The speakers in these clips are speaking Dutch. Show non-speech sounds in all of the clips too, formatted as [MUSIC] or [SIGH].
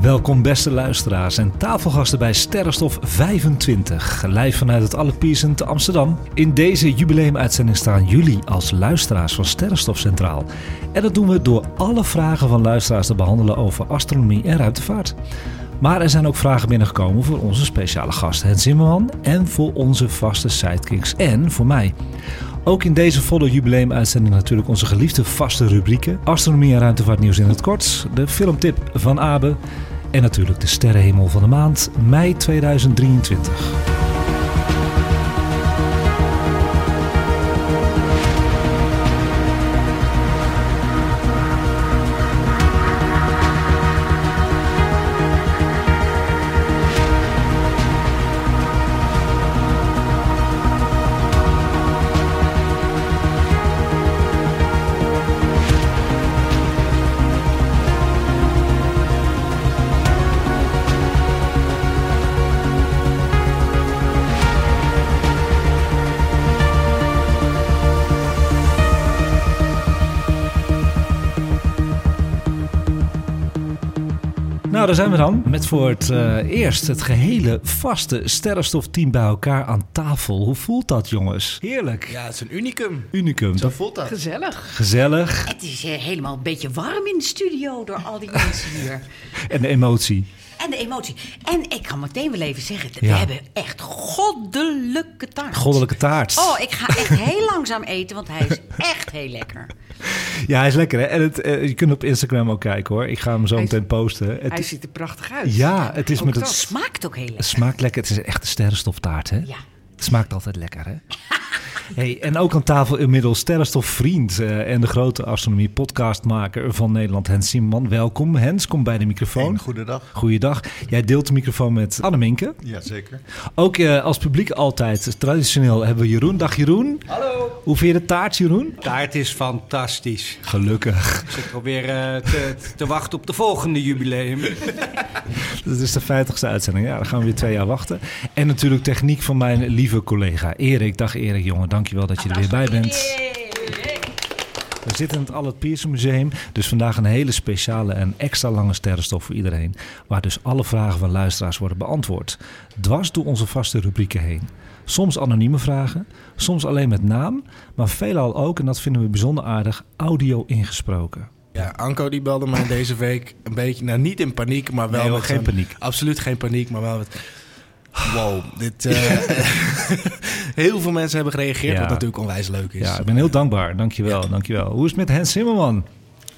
Welkom beste luisteraars en tafelgasten bij Sterrenstof 25, live vanuit het Allerpiersen te Amsterdam. In deze jubileumuitzending staan jullie als luisteraars van Sterrenstof centraal. En dat doen we door alle vragen van luisteraars te behandelen over astronomie en ruimtevaart. Maar er zijn ook vragen binnengekomen voor onze speciale gast Hens Zimmerman en voor onze vaste sidekicks en voor mij. Ook in deze volle jubileumuitzending natuurlijk onze geliefde vaste rubrieken. Astronomie en ruimtevaartnieuws in het kort, de filmtip van Abe en natuurlijk de sterrenhemel van de maand, mei 2023. Daar zijn we dan. Met voor het eh, eerst het gehele vaste sterrenstofteam bij elkaar aan tafel. Hoe voelt dat, jongens? Heerlijk. Ja, het is een unicum. Unicum. Zo voelt dat. Gezellig. Gezellig. Het is eh, helemaal een beetje warm in de studio door al die mensen hier. [LAUGHS] En de emotie. En de emotie. En ik kan meteen wel even zeggen, we Ja. hebben echt goddelijke taart. Goddelijke taart. Oh, ik ga echt [LAUGHS] heel langzaam eten, want hij is echt heel lekker. Ja, hij is lekker hè. En het, eh, je kunt op Instagram ook kijken hoor. Ik ga hem zo Hij meteen posten. Het, Hij ziet er prachtig uit. ja, het is Ook met dat. het, Smaakt ook heel het lekker. smaakt lekker. Het is echt een sterrenstoftaart hè. Ja. Het smaakt altijd lekker, hè? [LAUGHS] Hey, en ook aan tafel inmiddels sterrenstofvriend eh, en de grote astronomie podcastmaker van Nederland, Hens Simman. Welkom Hens, kom bij de microfoon. Een goedendag. Goeiedag. Jij deelt de microfoon met Anneminke. Jazeker. Ook eh, als publiek altijd, traditioneel, hebben we Jeroen. Dag Jeroen. Hallo. Hoe vind je de taart, Jeroen? Taart is fantastisch. Gelukkig. Ik zit alweer eh, te, te wachten op de volgende jubileum. [LAUGHS] Dat is de 50ste uitzending. Ja, dan gaan we weer twee jaar wachten. En natuurlijk techniek van mijn lieve collega Erik. Dag Erik, jongen. Dankjewel dat je er weer bij bent. We zitten in het Allard Pierson Museum. Dus vandaag een hele speciale en extra lange sterrenstof voor iedereen. Waar dus alle vragen van luisteraars worden beantwoord. Dwars door onze vaste rubrieken heen. Soms anonieme vragen, soms alleen met naam. Maar veelal ook, en dat vinden we bijzonder aardig, audio ingesproken. Ja, Anko die belde mij [LAUGHS] deze week een beetje, nou niet in paniek, maar wel Nee, met geen paniek. Absoluut geen paniek, maar wel met... Wow, dit... eh, [LAUGHS] heel veel mensen hebben gereageerd, Ja. wat natuurlijk onwijs leuk is. Ja, ik ben heel dankbaar. Dankjewel, dankjewel. Hoe is het met Hens Zimmerman?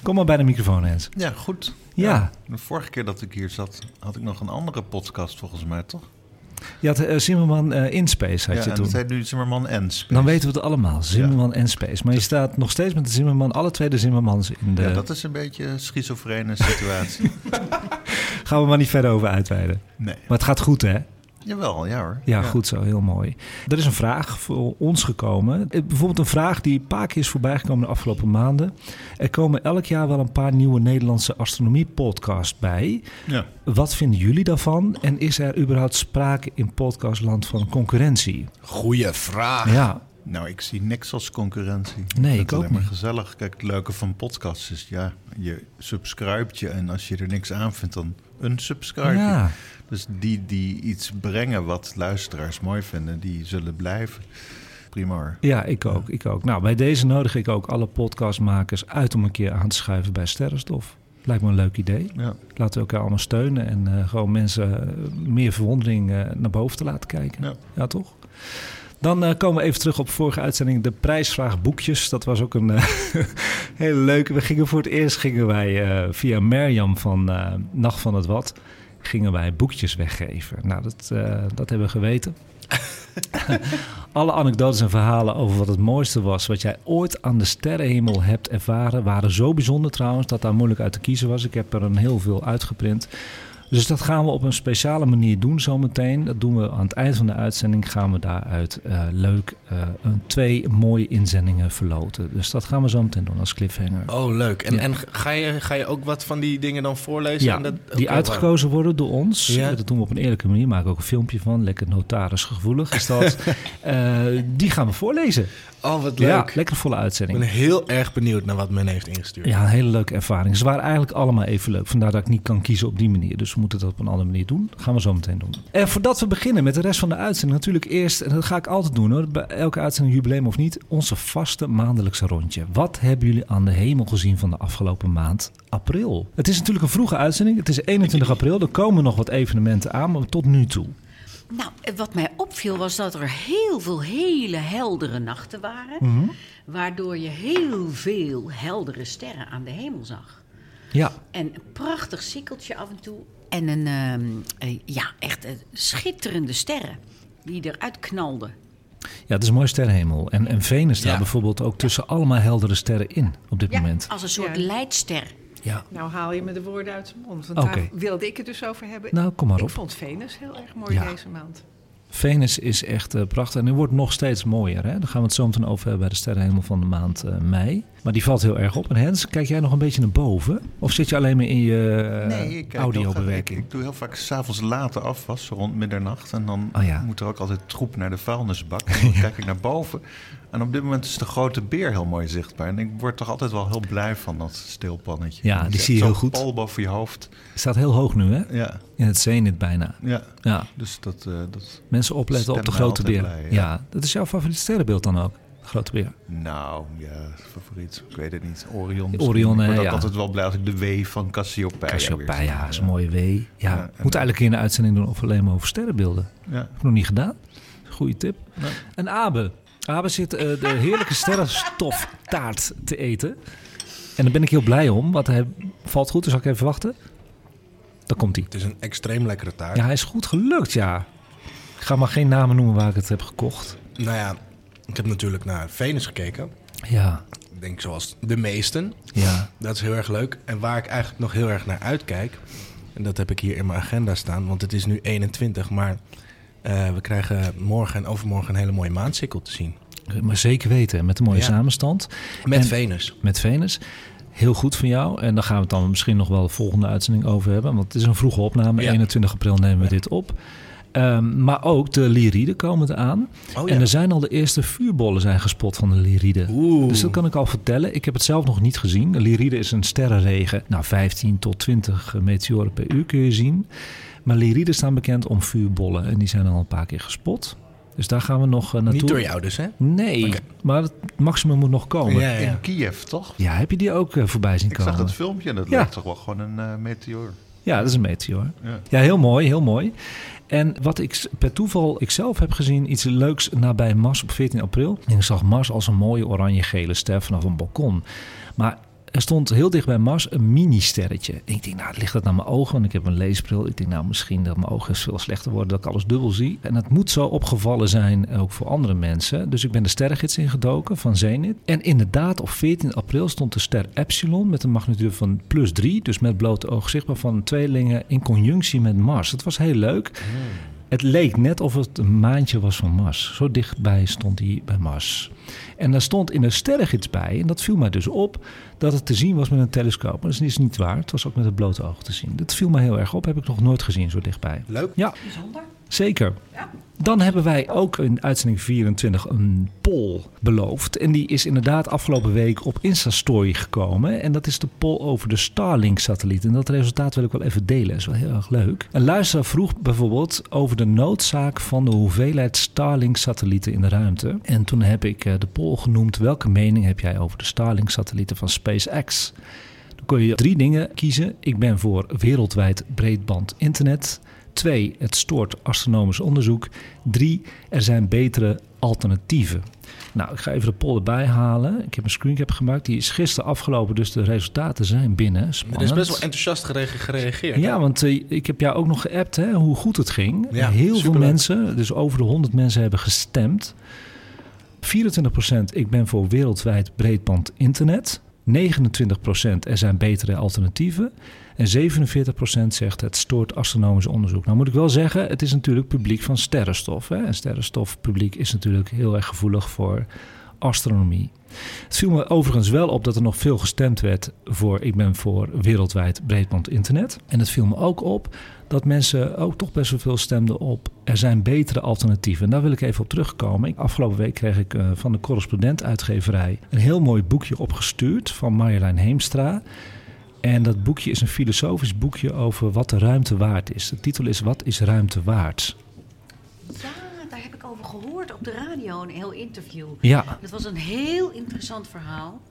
Kom maar bij de microfoon, Hens. Ja, goed. Ja. De vorige keer dat ik hier zat, had ik nog een andere podcast volgens mij, toch? Je had eh, Zimmerman eh, in Space, had ja, je en toen. het heet nu Zimmerman en Space. Dan weten we het allemaal, Zimmerman en Space. Maar je staat nog steeds met de Zimmerman, alle twee de Zimmermans in de... Ja, dat is een beetje een schizofrene situatie. [LAUGHS] Gaan we maar niet verder over uitweiden. nee. Maar het gaat goed, hè? Jawel, ja hoor. Ja, goed zo, heel mooi. Er is een vraag voor ons gekomen. Eh, Bijvoorbeeld een vraag die een paar keer is voorbijgekomen de afgelopen maanden. Er komen elk jaar wel een paar nieuwe Nederlandse astronomie-podcasts bij. Ja. Wat vinden jullie daarvan? En is er überhaupt sprake in podcastland van concurrentie? Goeie vraag. Ja, Nou, ik zie niks als concurrentie. Nee, ik ook alleen maar niet. gezellig. Kijk, het leuke van podcasts is, ja, je subscribt je en als je er niks aan vindt, dan ja. Dus die die iets brengen wat luisteraars mooi vinden, die zullen blijven. Prima. Ja, ik ook, ik ook. Nou, bij deze nodig ik ook alle podcastmakers uit om een keer aan te schuiven bij Sterrenstof. Lijkt me een leuk idee. Ja. Laten we elkaar allemaal steunen en eh, gewoon mensen eh, meer verwondering eh, naar boven te laten kijken. Ja. Ja, toch? Dan eh, komen we even terug op vorige uitzending. De prijsvraag boekjes. Dat was ook een eh, [LAUGHS] hele leuke. We gingen voor het eerst gingen wij eh, via Mirjam van Nacht van het Wat... gingen wij boekjes weggeven. Nou, dat, dat hebben we geweten. [LAUGHS] Alle anekdotes en verhalen over wat het mooiste was... wat jij ooit aan de sterrenhemel hebt ervaren... waren zo bijzonder trouwens dat daar moeilijk uit te kiezen was. Ik heb er een heel veel uitgeprint. Dus dat gaan we op een speciale manier doen zometeen. Dat doen we aan het eind van de uitzending. Gaan we daaruit eh, leuk eh, een, twee mooie inzendingen verloten. Dus dat gaan we zo meteen doen als cliffhanger. Oh, leuk. En, Ja. en ga, je, ga je ook wat van die dingen dan voorlezen? Ja, En dat, die uitgekozen worden door ons. Ja. Dat doen we op een eerlijke manier. Maken ook een filmpje van. Lekker notarisgevoelig is dat. [LAUGHS] Eh, die gaan we voorlezen. Oh, wat Ja, leuk. lekker volle Ik uitzending. ben heel erg benieuwd naar wat men heeft ingestuurd. Ja, een hele leuke ervaring. Ze waren eigenlijk allemaal even leuk. Vandaar dat ik niet kan kiezen op die manier. Dus we moeten dat op een andere manier doen. Dat gaan we zo meteen doen. En voordat we beginnen met de rest van de uitzending... natuurlijk eerst, en dat ga ik altijd doen hoor... bij elke uitzending, jubileum of niet... onze vaste maandelijkse rondje. Wat hebben jullie aan de hemel gezien van de afgelopen maand april? Het is natuurlijk een vroege uitzending. Het is 21 april. Er komen nog wat evenementen aan, maar tot nu toe. Nou, eh, wat mij opviel was dat er heel veel hele heldere nachten waren. Mhm. Waardoor je heel veel heldere sterren aan de hemel zag. Ja, En een prachtig sikkeltje af en toe. En een, ehm, eh, ja, echt eh, schitterende sterren die eruit knalden. ja het is een mooie sterrenhemel. En, en Venus staat Ja. bijvoorbeeld ook tussen allemaal heldere sterren in op dit Ja, moment. als een soort Ja. leidster. Ja. Nou haal je me de woorden uit zijn mond. Want Oké. daar wilde ik het dus over hebben. Nou, kom maar ik op. vond Venus heel erg mooi Ja. deze maand. Venus is echt eh, prachtig en die wordt nog steeds mooier. Hè? Daar gaan we het zo meteen over hebben bij de sterrenhemel van de maand eh, mei. Maar die valt heel erg op. En Hens, kijk jij nog een beetje naar boven? Of zit je alleen maar in je Nee, ik kijk heel audiobewerking? Ik, ik doe heel vaak s'avonds later afwas, rond middernacht. En dan Oh ja. moet er ook altijd troep naar de vuilnisbak. [LAUGHS] En dan kijk ik naar boven. En op dit moment is de grote beer heel mooi zichtbaar. En ik word toch altijd wel heel blij van dat stilpannetje. Ja, die zie je heel goed. pal boven je hoofd. Staat heel hoog nu, hè? Ja, In het zenit bijna. ja. Ja, Dus dat, eh, dat... mensen opletten op de grote beer. ja. dat is jouw favoriete sterrenbeeld dan ook? De grote beer. Nou, ja, favoriet. Ik weet het niet. Orion. Orion, Ik word ook ja. altijd wel blij als ik de W van Cassiopeia weer Cassiopeia, zie. is een mooie W. Ja, Ja, moet en- eigenlijk in de uitzending doen of alleen maar over sterrenbeelden. Ja. Heb ik nog niet gedaan. Goeie tip. Nee. En Abe. Abe zit eh, de heerlijke sterrenstoftaart te eten. En daar ben ik heel blij om, want hij valt goed. Dus zal ik even wachten. Dan komt hij. Het is een extreem lekkere taart. Ja, hij is goed gelukt, ja. Ik ga maar geen namen noemen waar ik het heb gekocht. Nou ja, ik heb natuurlijk naar Venus gekeken. Ja, Ik denk zoals de meesten. ja. Dat is heel erg leuk. En waar ik eigenlijk nog heel erg naar uitkijk... en dat heb ik hier in mijn agenda staan... want het is nu 21, maar eh, we krijgen morgen en overmorgen... een hele mooie maansikkel te zien. Maar zeker weten, met een mooie Ja. samenstand. Met En- Venus. met Venus. Heel goed van jou. En daar gaan we het dan misschien nog wel de volgende uitzending over hebben. Want het is een vroege opname. Ja. 21 april nemen we Ja. dit op. Ehm, maar ook de lyriden komen eraan. Oh ja. En er zijn al de eerste vuurbollen zijn gespot van de lyriden. Oeh. Dus dat kan ik al vertellen. Ik heb het zelf nog niet gezien. De is een sterrenregen. Nou, 15 tot 20 meteoren per uur kun je zien. Maar lyriden staan bekend om vuurbollen. En die zijn al een paar keer gespot. Dus daar gaan we nog eh, naartoe. Niet door jou dus, hè? Nee, maar het maximum moet nog komen. Ja, Ja, ja. In Kiev, toch? heb je die ook eh, voorbij zien Ik komen? zag het filmpje en dat Ja. lijkt toch wel gewoon een eh, meteoor. Ja, dat is een meteor. Ja. Ja, heel mooi, heel mooi. En wat ik per toeval ik zelf heb gezien, iets leuks nabij Mars op 14 april. En ik zag Mars als een mooie oranje-gele ster vanaf een balkon. Maar er stond heel dicht bij Mars een mini-sterretje. Ik denk, nou, ligt dat naar mijn ogen? Want ik heb een leesbril. Ik denk, nou, misschien dat mijn ogen veel slechter worden, dat ik alles dubbel zie. En het moet zo opgevallen zijn, ook voor andere mensen. Dus ik ben de sterrengids ingedoken van Zenit. En inderdaad, op 14 april stond de ster Epsilon met een magnitude van plus 3. Dus met blote oog zichtbaar van tweelingen in conjunctie met Mars. Het was heel leuk. Het leek net of het een maandje was van Mars. Zo dichtbij stond hij bij Mars. En daar stond in de sterrengids bij, en dat viel mij dus op, dat het te zien was met een telescoop. Maar dat is niet waar. Het was ook met het blote oog te zien. Dat viel me heel erg op. Heb ik nog nooit gezien zo dichtbij. Leuk. Ja, Bijzonder. Zeker. Dan hebben wij ook in uitzending 24 een poll beloofd. En die is inderdaad afgelopen week op Instastory gekomen. En dat is de poll over de Starlink-satelliet. En dat resultaat wil ik wel even delen. Dat is wel heel erg leuk. Een luisteraar vroeg bijvoorbeeld over de noodzaak van de hoeveelheid Starlink-satellieten in de ruimte. En toen heb ik eh, de poll genoemd. Welke mening heb jij over de Starlink-satellieten van SpaceX? Dan kon je drie dingen kiezen. Ik ben voor wereldwijd breedband internet. Twee, het stoort astronomisch onderzoek. Drie, er zijn betere alternatieven. Nou, ik ga even de poll erbij halen. Ik heb een screencap gemaakt. Die is gisteren afgelopen, dus de resultaten zijn binnen. Er Spannend. is best wel enthousiast gere- gereageerd. Ja, want eh, ik heb jou ook nog geappt hè, hoe goed het ging. Ja, Heel veel mensen, dus over de 100 mensen hebben gestemd. 24% ik ben voor wereldwijd breedband internet. 29% er zijn betere alternatieven. En 47% zegt het stoort astronomisch onderzoek. Nou moet ik wel zeggen, het is natuurlijk publiek van sterrenstof. Hè? En sterrenstofpubliek is natuurlijk heel erg gevoelig voor astronomie. Het viel me overigens wel op dat er nog veel gestemd werd voor... ik ben voor wereldwijd breedband internet. En het viel me ook op dat mensen ook toch best wel veel stemden op... er zijn betere alternatieven. En daar wil ik even op terugkomen. Afgelopen week kreeg ik uh, van de correspondent uitgeverij... een heel mooi boekje opgestuurd van Marjolein Heemstra... En dat boekje is een filosofisch boekje over wat de ruimte waard is. De titel is Wat is ruimte waard? Op de radio, een heel interview. Ja. Het was een heel interessant verhaal.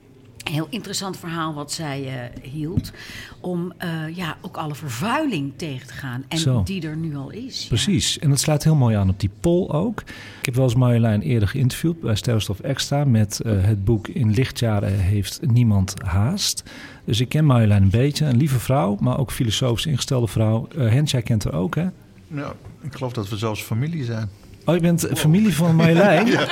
Een heel interessant verhaal wat zij uh, hield. Om uh, ja, ook alle vervuiling tegen te gaan. En Zo. die er nu al is. Precies. En dat slaat heel mooi aan op die poll ook. Ik heb wel eens Marjolein eerder geïnterviewd bij Sterrenstof Extra... met uh, het boek In lichtjaren heeft niemand haast. Dus ik ken Marjolein een beetje. Een lieve vrouw, maar ook filosofisch ingestelde vrouw. Hens, jij kent haar ook, hè? Ja, ik geloof dat we zelfs familie zijn. Oh, je bent familie van Marjolein? [LAUGHS] ja.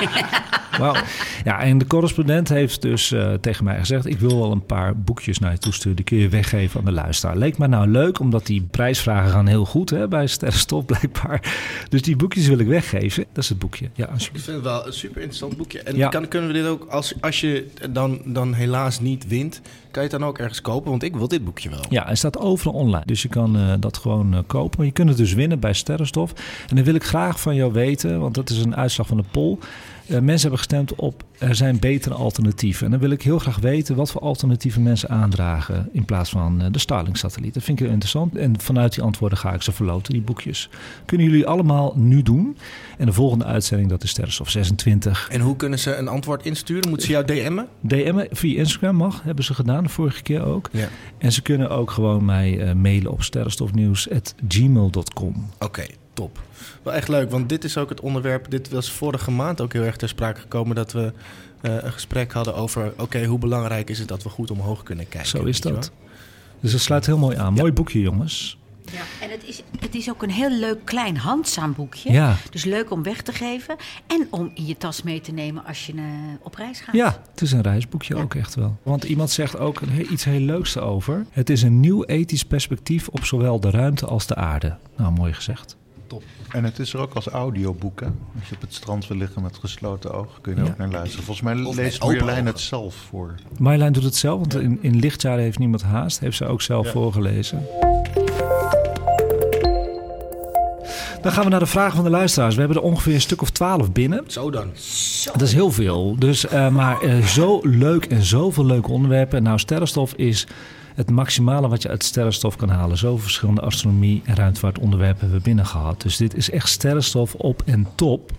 Wauw. Ja, en de correspondent heeft dus uh, tegen mij gezegd... ik wil wel een paar boekjes naar je toesturen. Die kun je weggeven aan de luisteraar. Leek me nou leuk, omdat die prijsvragen gaan heel goed hè, bij Sterrenstof blijkbaar. Dus die boekjes wil ik weggeven. Dat is het boekje. Ja, ik vind het wel een super interessant boekje. En ja. kan, kunnen we dit ook, als, als je dan, dan helaas niet wint... kan je het dan ook ergens kopen? Want ik wil dit boekje wel. Ja, hij staat overal online. Dus je kan uh, dat gewoon uh, kopen. Maar je kunt het dus winnen bij Sterrenstof. En dan wil ik graag van jou weten, want dat is een uitslag van de poll... Uh, mensen hebben gestemd op er zijn betere alternatieven. En dan wil ik heel graag weten wat voor alternatieven mensen aandragen in plaats van uh, de Starlink-satelliet. Dat vind ik heel interessant. En vanuit die antwoorden ga ik ze verloten, die boekjes. Kunnen jullie allemaal nu doen. En de volgende uitzending, dat is Sterrenstof 26. En hoe kunnen ze een antwoord insturen? Moeten ze jou DM'en? DM'en via Instagram mag, hebben ze gedaan, de vorige keer ook. Ja. En ze kunnen ook gewoon mij uh, mailen op sterrenstofnieuws.gmail.com. Oké, okay, top. Wel echt leuk, want dit is ook het onderwerp. Dit was vorige maand ook heel erg ter sprake gekomen dat we uh, een gesprek hadden over: oké, okay, hoe belangrijk is het dat we goed omhoog kunnen kijken? Zo is dat. Dus dat sluit heel mooi aan. Ja. Mooi boekje, jongens. Ja, en het is, het is ook een heel leuk klein handzaam boekje. Ja. Dus leuk om weg te geven en om in je tas mee te nemen als je uh, op reis gaat. Ja, het is een reisboekje ja. ook echt wel. Want iemand zegt ook iets heel leuks over. Het is een nieuw ethisch perspectief op zowel de ruimte als de aarde. Nou, mooi gezegd. Top. En het is er ook als audioboek. Hè? Als je op het strand wil liggen met gesloten ogen, kun je er ja. ook naar luisteren. Volgens mij of leest Marjolein het zelf voor. Marjolein doet het zelf, want in, in lichtjaren heeft niemand haast. Heeft ze ook zelf ja. voorgelezen. Dan gaan we naar de vragen van de luisteraars. We hebben er ongeveer een stuk of twaalf binnen. Zo dan. Dat is heel veel. Dus, uh, maar uh, zo leuk en zoveel leuke onderwerpen. Nou, sterrenstof is het maximale wat je uit sterrenstof kan halen. Zo verschillende astronomie- en ruimtevaartonderwerpen hebben we binnen gehad. Dus dit is echt sterrenstof op en top.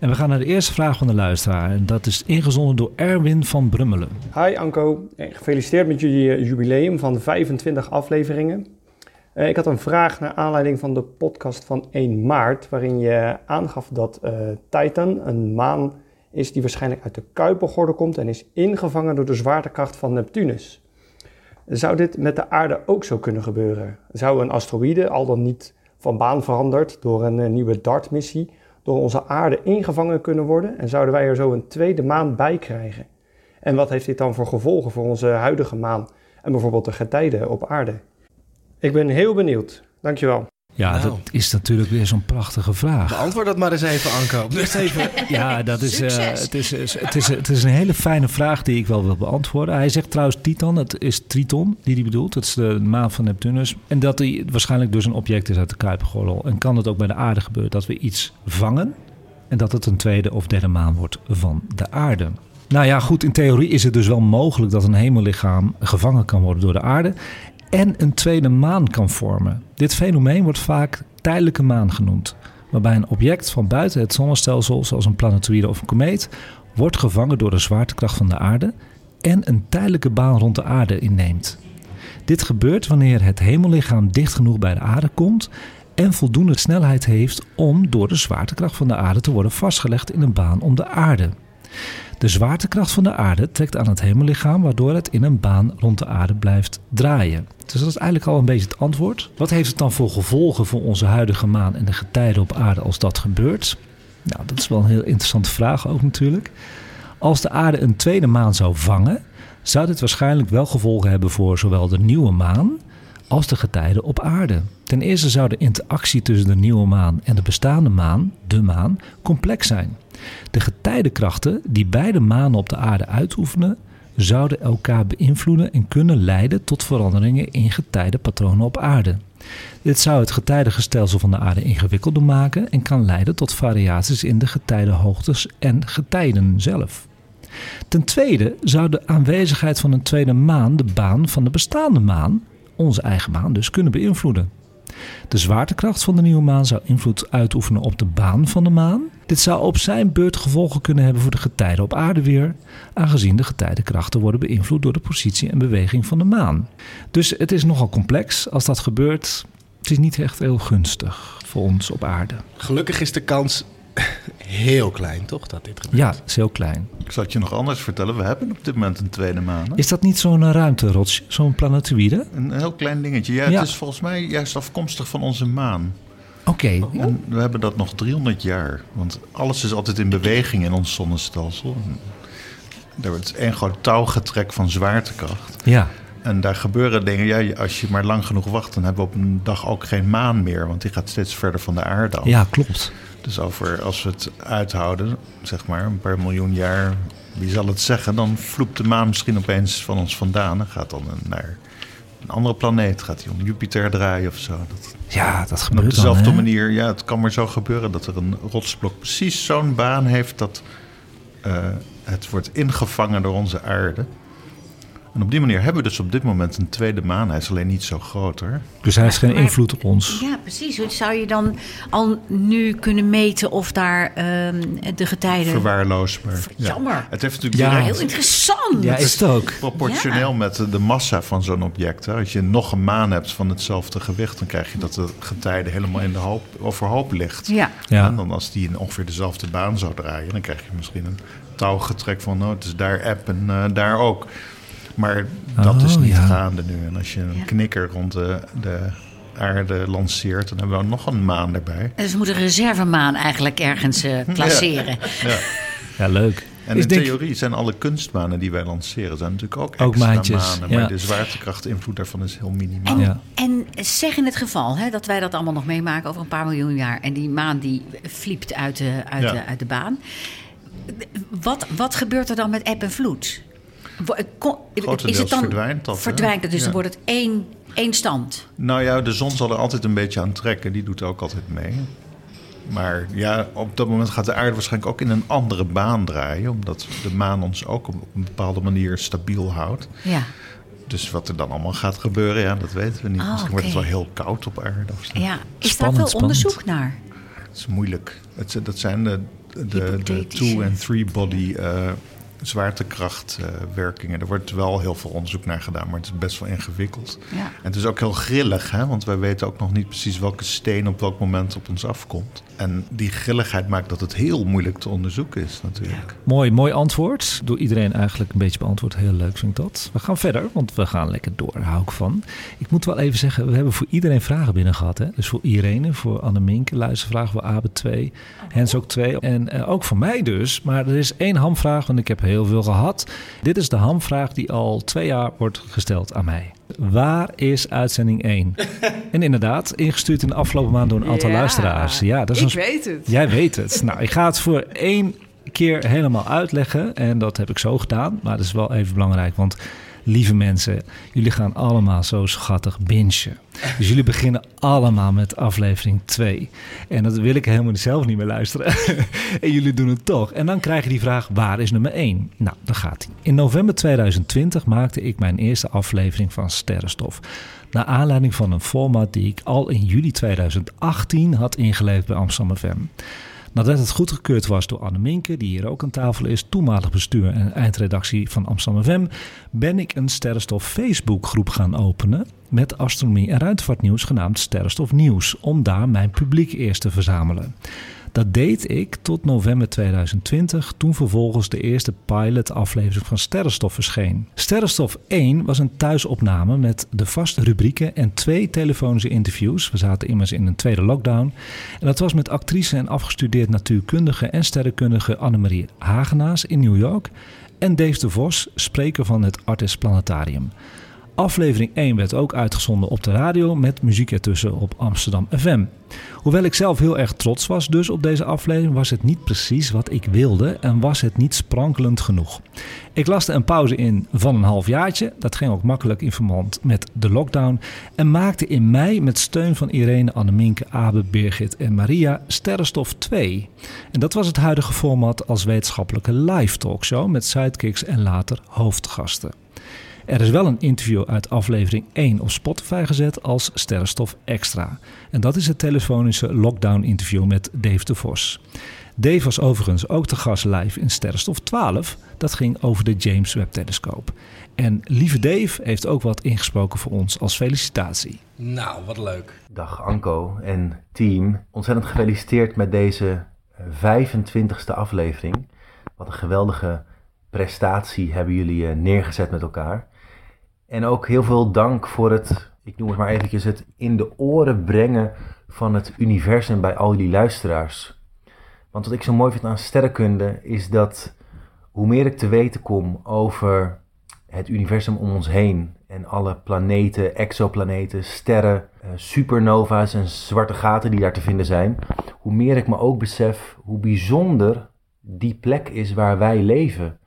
En we gaan naar de eerste vraag van de luisteraar. En dat is ingezonden door Erwin van Brummelen. Hi Anko, gefeliciteerd met jullie jubileum van 25 afleveringen. Uh, ik had een vraag naar aanleiding van de podcast van 1 maart, waarin je aangaf dat Titan een maan is die waarschijnlijk uit de Kuipergorde komt en is ingevangen door de zwaartekracht van Neptunus. Zou dit met de aarde ook zo kunnen gebeuren? Zou een asteroïde, al dan niet van baan veranderd door een uh, nieuwe DART-missie, door onze aarde ingevangen kunnen worden en zouden wij er zo een tweede maan bij krijgen? En wat heeft dit dan voor gevolgen voor onze huidige maan en bijvoorbeeld de getijden op aarde? Ik ben heel benieuwd. Dankjewel. Ja, nou. dat is natuurlijk weer zo'n prachtige vraag. Beantwoord dat maar eens even, Anko. [LAUGHS] Eerst even. Ja, dat is, uh, het, is, het, is, het is een hele fijne vraag die ik wel wil beantwoorden. Hij zegt trouwens Titan, het is Triton die hij bedoelt. Dat is de maan van Neptunus. En dat hij waarschijnlijk dus een object is uit de Kuipergordel. En kan het ook bij de aarde gebeuren dat we iets vangen... en dat het een tweede of derde maan wordt van de aarde. Nou ja, goed, in theorie is het dus wel mogelijk dat een hemellichaam gevangen kan worden door de aarde en een tweede maan kan vormen. Dit fenomeen wordt vaak tijdelijke maan genoemd, waarbij een object van buiten het zonnestelsel, zoals een planetoïde of een komeet, wordt gevangen door de zwaartekracht van de aarde en een tijdelijke baan rond de aarde inneemt. Dit gebeurt wanneer het hemellichaam dicht genoeg bij de aarde komt en voldoende snelheid heeft om door de zwaartekracht van de aarde te worden vastgelegd in een baan om de aarde. De zwaartekracht van de aarde trekt aan het hemellichaam, waardoor het in een baan rond de aarde blijft draaien. Dus dat is eigenlijk al een beetje het antwoord. Wat heeft het dan voor gevolgen voor onze huidige maan en de getijden op aarde als dat gebeurt? Nou, dat is wel een heel interessante vraag ook natuurlijk. Als de aarde een tweede maan zou vangen, zou dit waarschijnlijk wel gevolgen hebben voor zowel de nieuwe maan als de getijden op aarde. Ten eerste zou de interactie tussen de nieuwe maan en de bestaande maan, de maan, complex zijn. De getijdenkrachten die beide manen op de aarde uitoefenen, zouden elkaar beïnvloeden en kunnen leiden tot veranderingen in getijdenpatronen op aarde. Dit zou het getijdenstelsel van de aarde ingewikkelder maken en kan leiden tot variaties in de getijdenhoogtes en getijden zelf. Ten tweede zou de aanwezigheid van een tweede maan de baan van de bestaande maan, onze eigen maan dus, kunnen beïnvloeden. De zwaartekracht van de nieuwe maan zou invloed uitoefenen op de baan van de maan. Dit zou op zijn beurt gevolgen kunnen hebben voor de getijden op aarde weer, aangezien de getijdenkrachten worden beïnvloed door de positie en beweging van de maan. Dus het is nogal complex. Als dat gebeurt, het is niet echt heel gunstig voor ons op aarde. Gelukkig is de kans heel klein, toch, dat dit gebeurt? Ja, het is heel klein. Ik zal het je nog anders vertellen. We hebben op dit moment een tweede maan. hè? Is dat niet zo'n eh, ruimterotsje, zo'n planetoïde? Een heel klein dingetje. Ja, Ja. Het is volgens mij juist afkomstig van onze maan. Oké, En we hebben dat nog 300 jaar. Want alles is altijd in beweging in ons zonnestelsel. Er wordt één groot touwgetrek van zwaartekracht. ja. En daar gebeuren dingen. Ja, als je maar lang genoeg wacht, dan hebben we op een dag ook geen maan meer. Want die gaat steeds verder van de aarde af. Ja, klopt. Dus over, als we het uithouden, zeg maar een paar miljoen jaar, wie zal het zeggen, dan vloept de maan misschien opeens van ons vandaan en gaat dan naar een andere planeet. Gaat hij om Jupiter draaien of zo. Dat, Ja, dat op gebeurt dan, dezelfde manier, ja, het kan maar zo gebeuren dat er een rotsblok precies zo'n baan heeft dat eh, het wordt ingevangen door onze aarde. En op die manier hebben we dus op dit moment een tweede maan. Hij is alleen niet zo groot hoor. Dus hij heeft geen Maar- invloed op ons. Ja, precies. Hoe Zou je dan al nu kunnen meten of daar ehm, de getijden... Verwaarloosbaar. Ja. Jammer. Het heeft natuurlijk Ja. direct Heel interessant. Ja, is het ook. proportioneel Ja. met de- massa van zo'n object. Hè. Als je nog een maan hebt van hetzelfde gewicht, dan krijg je dat de getijde helemaal in de hoop, overhoop ligt. Ja. Ja. En dan als die in ongeveer dezelfde baan zou draaien, dan krijg je misschien een touwgetrek van, nou, het is daar app en eh, daar ook. Maar dat Oh, is niet ja. gaande nu. En als je een Ja. knikker rond de, de aarde lanceert, dan hebben we nog een maan erbij. Dus we moeten een reservemaan eigenlijk ergens eh [LAUGHS] placeren. Ja. [LAUGHS] Ja, leuk. En Is in denk- theorie zijn alle kunstmanen die wij lanceren, zijn natuurlijk ook Ook extra maatjes, manen. ja. Maar de zwaartekrachtinvloed daarvan is heel minimaal. En, Ja. en zeg in het geval hè, dat wij dat allemaal nog meemaken over een paar miljoen jaar... en die maan die fliept uit de, uit Ja. de, uit de baan. Wat, wat gebeurt er dan met eb en vloed? Wo- kon- Grotendeels verdwijnt dat? Verdwijnt het, dus Ja. dan wordt het één, één stand. Nou ja, de zon zal er altijd een beetje aan trekken. Die doet ook altijd mee. Maar ja, op dat moment gaat de aarde waarschijnlijk ook in een andere baan draaien. Omdat de maan ons ook op een bepaalde manier stabiel houdt. Ja. Dus wat er dan allemaal gaat gebeuren, ja, dat weten we niet. Ah, Misschien wordt het wel heel koud op aarde of zo. ja. Is Spannend, daar veel spannend. onderzoek naar? Het is moeilijk. Het, dat zijn de, de, de two- en three-body eh zwaartekrachtwerkingen. er wordt wel heel veel onderzoek naar gedaan, maar het is best wel ingewikkeld. Ja. En het is ook heel grillig, hè? want wij weten ook nog niet precies welke steen op welk moment op ons afkomt. En die grilligheid maakt dat het heel moeilijk te onderzoeken is natuurlijk. Mooi, mooi antwoord. Door iedereen eigenlijk een beetje beantwoord. Heel leuk vind ik dat. We gaan verder, want we gaan lekker door. Daar hou ik van. Ik moet wel even zeggen, we hebben voor iedereen vragen binnen gehad. Hè? Dus voor Irene, voor Anne Minke, luistervragen voor Abe 2. Hens ook 2. En eh, ook voor mij dus. Maar er is één hamvraag, want ik heb heel veel gehad. Dit is de hamvraag die al twee jaar wordt gesteld aan mij. Waar is uitzending 1? [LAUGHS] en inderdaad, ingestuurd in de afgelopen maand door een aantal Ja, luisteraars. Ja, dat is ik een weet het. Jij weet het. Nou, ik ga het voor één keer helemaal uitleggen. En dat heb ik zo gedaan. Maar dat is wel even belangrijk. Want lieve mensen, jullie gaan allemaal zo schattig bingen. Dus jullie beginnen allemaal met aflevering 2. En dat wil ik helemaal zelf niet meer luisteren. [LAUGHS] en jullie doen het toch. En dan krijg je die vraag, waar is nummer 1? Nou, daar gaat hij. In november 2020 maakte ik mijn eerste aflevering van Sterrenstof. Naar aanleiding van een format die ik al in juli 2018 had ingeleverd bij Amsterdam FM. Nadat het goedgekeurd was door Anne Minke, die hier ook aan tafel is, toenmalig bestuur en eindredactie van Amsterdam FM, ben ik een Sterrenstof Facebookgroep gaan openen met astronomie en ruimtevaartnieuws genaamd Sterrenstof Nieuws, om daar mijn publiek eerst te verzamelen. Dat deed ik tot november 2020, toen vervolgens de eerste pilot-aflevering van Sterrenstof verscheen. Sterrenstof 1 was een thuisopname met de vaste rubrieken en twee telefonische interviews. We zaten immers in een tweede lockdown. En dat was met actrice en afgestudeerd natuurkundige en sterrenkundige Annemarie Hagenaas in New York. en Dave de Vos, spreker van het Artis Planetarium. Aflevering 1 werd ook uitgezonden op de radio met muziek ertussen op Amsterdam FM. Hoewel ik zelf heel erg trots was dus op deze aflevering, was het niet precies wat ik wilde en was het niet sprankelend genoeg. Ik laste een pauze in van een halfjaartje, dat ging ook makkelijk in verband met de lockdown, en maakte in mei met steun van Irene, Anneminke, Abe, Birgit en Maria Sterrenstof 2. En dat was het huidige format als wetenschappelijke live talkshow met sidekicks en later hoofdgasten. Er is wel een interview uit aflevering 1 op Spotify gezet als Sterrenstof Extra. En dat is het telefonische lockdown-interview met Dave de Vos. Dave was overigens ook te gast live in Sterrenstof 12. Dat ging over de James Webb Telescoop. En lieve Dave heeft ook wat ingesproken voor ons als felicitatie. Nou, wat leuk. Dag Anko en team. Ontzettend gefeliciteerd met deze 25e aflevering. Wat een geweldige prestatie hebben jullie eh, neergezet met elkaar. En ook heel veel dank voor het, ik noem het maar eventjes, het in de oren brengen van het universum bij al jullie luisteraars. Want wat ik zo mooi vind aan sterrenkunde is dat hoe meer ik te weten kom over het universum om ons heen en alle planeten, exoplaneten, sterren, eh, supernova's en zwarte gaten die daar te vinden zijn, hoe meer ik me ook besef hoe bijzonder die plek is waar wij leven.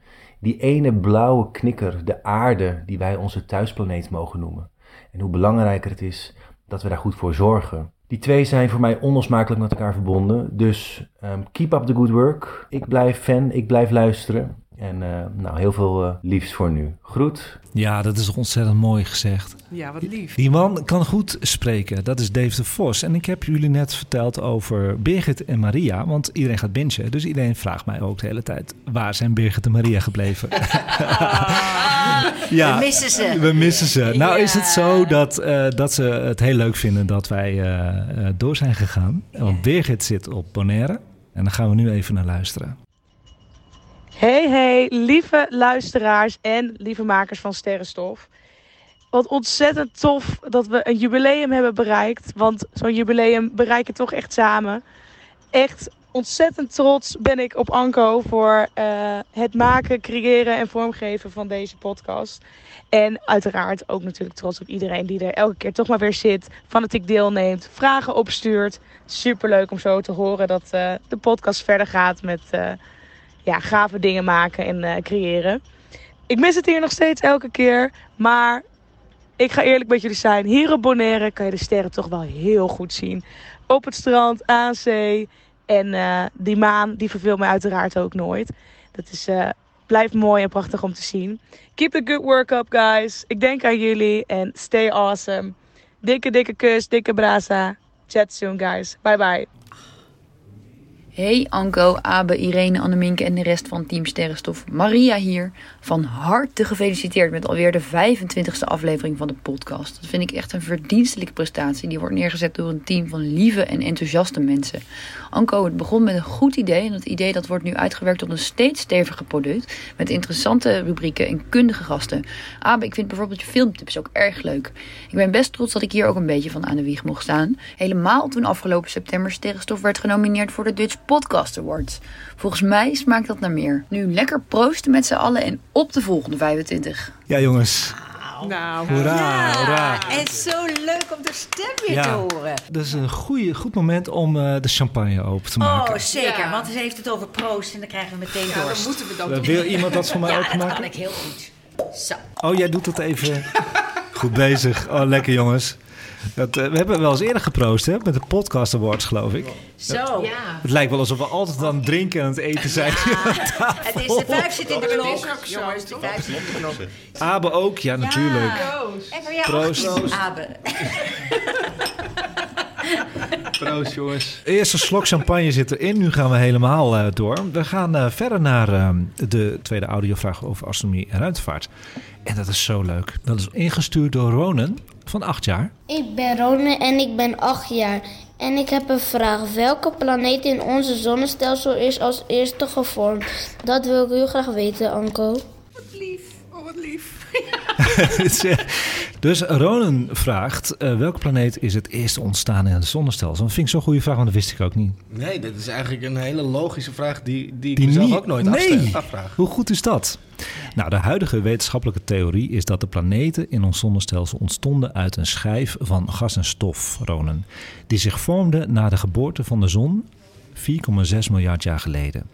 Die ene blauwe knikker, de aarde, die wij onze thuisplaneet mogen noemen. En hoe belangrijker het is dat we daar goed voor zorgen. Die twee zijn voor mij onlosmakelijk met elkaar verbonden. Dus um, keep up the good work. Ik blijf fan, ik blijf luisteren. En uh, nou, heel veel uh, liefs voor nu. Groet. Ja, dat is ontzettend mooi gezegd. Ja, wat lief. Die man kan goed spreken. Dat is Dave de Vos. En ik heb jullie net verteld over Birgit en Maria. Want iedereen gaat bingen. Dus iedereen vraagt mij ook de hele tijd... waar zijn Birgit en Maria gebleven? [LAUGHS] [LAUGHS] ja, we missen ze. We missen ze. Nou is het zo dat, uh, dat ze het heel leuk vinden dat wij door zijn gegaan. Want Birgit zit op Bonaire. En daar gaan we nu even naar luisteren. Hey, hey, lieve luisteraars en lieve makers van Sterrenstof. Wat ontzettend tof dat we een jubileum hebben bereikt. Want zo'n jubileum bereiken toch echt samen. Echt ontzettend trots ben ik op Anko voor uh, het maken, creëren en vormgeven van deze podcast. En uiteraard ook natuurlijk trots op iedereen die er elke keer toch maar weer zit, fanatiek deelneemt, vragen opstuurt. Super leuk om zo te horen dat uh, de podcast verder gaat met. Uh, ja, gave dingen maken en uh, creëren. Ik mis het hier nog steeds elke keer. Maar ik ga eerlijk met jullie zijn. Hier op Bonaire kan je de sterren toch wel heel goed zien. Op het strand, aan zee. En uh, die maan, die verveelt mij uiteraard ook nooit. Dat is, uh, blijft mooi en prachtig om te zien. Keep the good work up, guys. Ik denk aan jullie en stay awesome. Dikke, dikke kus, dikke brasa. Chat soon, guys. Bye, bye. Hey Anko, Abe, Irene, Anneminke en de rest van Team Sterrenstof. Maria hier. Van harte gefeliciteerd met alweer de 25e aflevering van de podcast. Dat vind ik echt een verdienstelijke prestatie. Die wordt neergezet door een team van lieve en enthousiaste mensen. Anko, het begon met een goed idee. En dat idee dat wordt nu uitgewerkt tot een steeds steviger product. Met interessante rubrieken en kundige gasten. Abe, ik vind bijvoorbeeld je filmtips ook erg leuk. Ik ben best trots dat ik hier ook een beetje van aan de wieg mocht staan. Helemaal toen afgelopen september Sterrenstof werd genomineerd voor de Dutch Podcast Awards. Volgens mij smaakt dat naar meer. Nu lekker proosten met z'n allen en op de volgende 25. Ja, jongens. Nou, Hoera, ja, hoera. En zo leuk om de stem weer Ja. te horen. Dat is een goeie, goed moment om eh, de champagne open te maken. Oh, zeker. Ja. Want ze heeft het over proost en dan krijgen we meteen ja, dan moeten we dat Eh, doen. Wil iemand dat voor mij ja, dat openmaken? kan ik heel goed. Zo. Oh, jij doet dat even. [LAUGHS] Goed bezig. Oh, lekker jongens. Dat, eh, we hebben wel eens eerder geproost, hè? Met de Podcast Awards, geloof ik. Zo. Ja. Het lijkt wel alsof we altijd aan het drinken en aan het eten zijn. [LAUGHS] Het is de vijf zit in de zo, Jongens, de toch? vijf zit in de klok. Abe ook, ja, natuurlijk. Proost. Jou Proost. ook, Abe. [LAUGHS] Proost, jongens. Eerste slok champagne zit erin. Nu gaan we helemaal eh, door. We gaan eh, verder naar eh, de tweede audiovraag over astronomie en ruimtevaart. En dat is zo leuk. Dat is ingestuurd door Ronan van acht jaar. Ik ben Rone en ik ben 8 jaar. En ik heb een vraag. Welke planeet in onze zonnestelsel is als eerste gevormd? Dat wil ik heel graag weten, Anko. Wat lief. Oh, wat lief. [LAUGHS] [LAUGHS] dus Ronan vraagt, eh, welke planeet is het eerste ontstaan in het zonnestelsel? Dat vind ik zo'n goede vraag, want dat wist ik ook niet. Nee, dit is eigenlijk een hele logische vraag die, die ik Die mezelf niet- ook nooit nee. afvraag. Hoe goed is dat? Nou, de huidige wetenschappelijke theorie is dat de planeten in ons zonnestelsel ontstonden uit een schijf van gas en stof, Ronan, die zich vormde na de geboorte van de zon 4,6 miljard jaar geleden.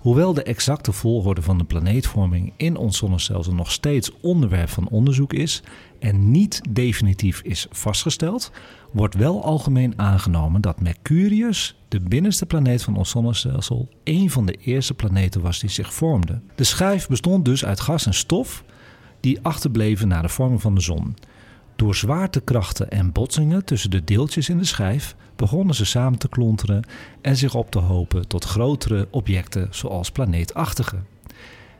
Hoewel de exacte volgorde van de planeetvorming in ons zonnestelsel nog steeds onderwerp van onderzoek is en niet definitief is vastgesteld, wordt wel algemeen aangenomen dat Mercurius, de binnenste planeet van ons zonnestelsel, een van de eerste planeten was die zich vormde. De schijf bestond dus uit gas en stof die achterbleven na de vorming van de zon. Door zwaartekrachten en botsingen tussen de deeltjes in de schijf begonnen ze samen te klonteren en zich op te hopen tot grotere objecten zoals planeetachtige.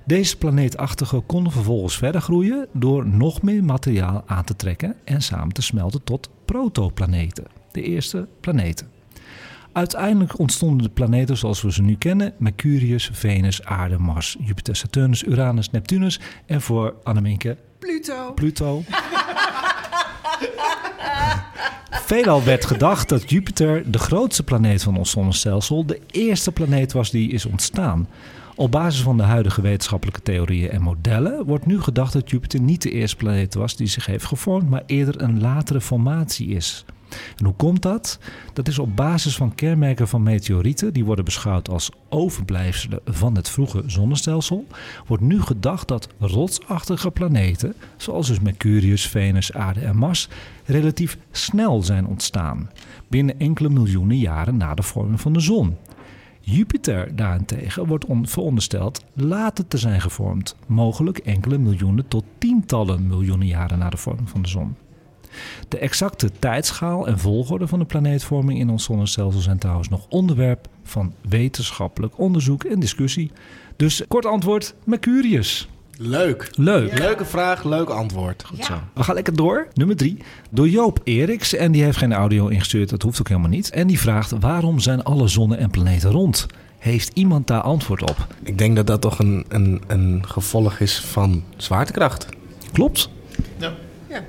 Deze planeetachtigen konden vervolgens verder groeien door nog meer materiaal aan te trekken en samen te smelten tot protoplaneten, de eerste planeten. Uiteindelijk ontstonden de planeten zoals we ze nu kennen: Mercurius, Venus, Aarde, Mars, Jupiter, Saturnus, Uranus, Neptunus en voor Anneminke Pluto. Pluto. [LAUGHS] Veelal werd gedacht dat Jupiter, de grootste planeet van ons zonnestelsel, de eerste planeet was die is ontstaan. Op basis van de huidige wetenschappelijke theorieën en modellen wordt nu gedacht dat Jupiter niet de eerste planeet was die zich heeft gevormd, maar eerder een latere formatie is. En hoe komt dat? Dat is op basis van kenmerken van meteorieten, die worden beschouwd als overblijfselen van het vroege zonnestelsel, wordt nu gedacht dat rotsachtige planeten, zoals dus Mercurius, Venus, Aarde en Mars, relatief snel zijn ontstaan, binnen enkele miljoenen jaren na de vorming van de zon. Jupiter daarentegen wordt on- verondersteld later te zijn gevormd, mogelijk enkele miljoenen tot tientallen miljoenen jaren na de vorming van de zon. De exacte tijdschaal en volgorde van de planeetvorming in ons zonnestelsel zijn trouwens nog onderwerp van wetenschappelijk onderzoek en discussie. Dus kort antwoord: Mercurius. Leuk. Leuk. Leuke vraag, leuk antwoord. Goed zo. We gaan lekker door. Nummer drie. Door Joop Eriks. En die heeft geen audio ingestuurd. Dat hoeft ook helemaal niet. En die vraagt: waarom zijn alle zonnen en planeten rond? Heeft iemand daar antwoord op? Ik denk dat dat toch een, een, een gevolg is van zwaartekracht. Klopt. Ja,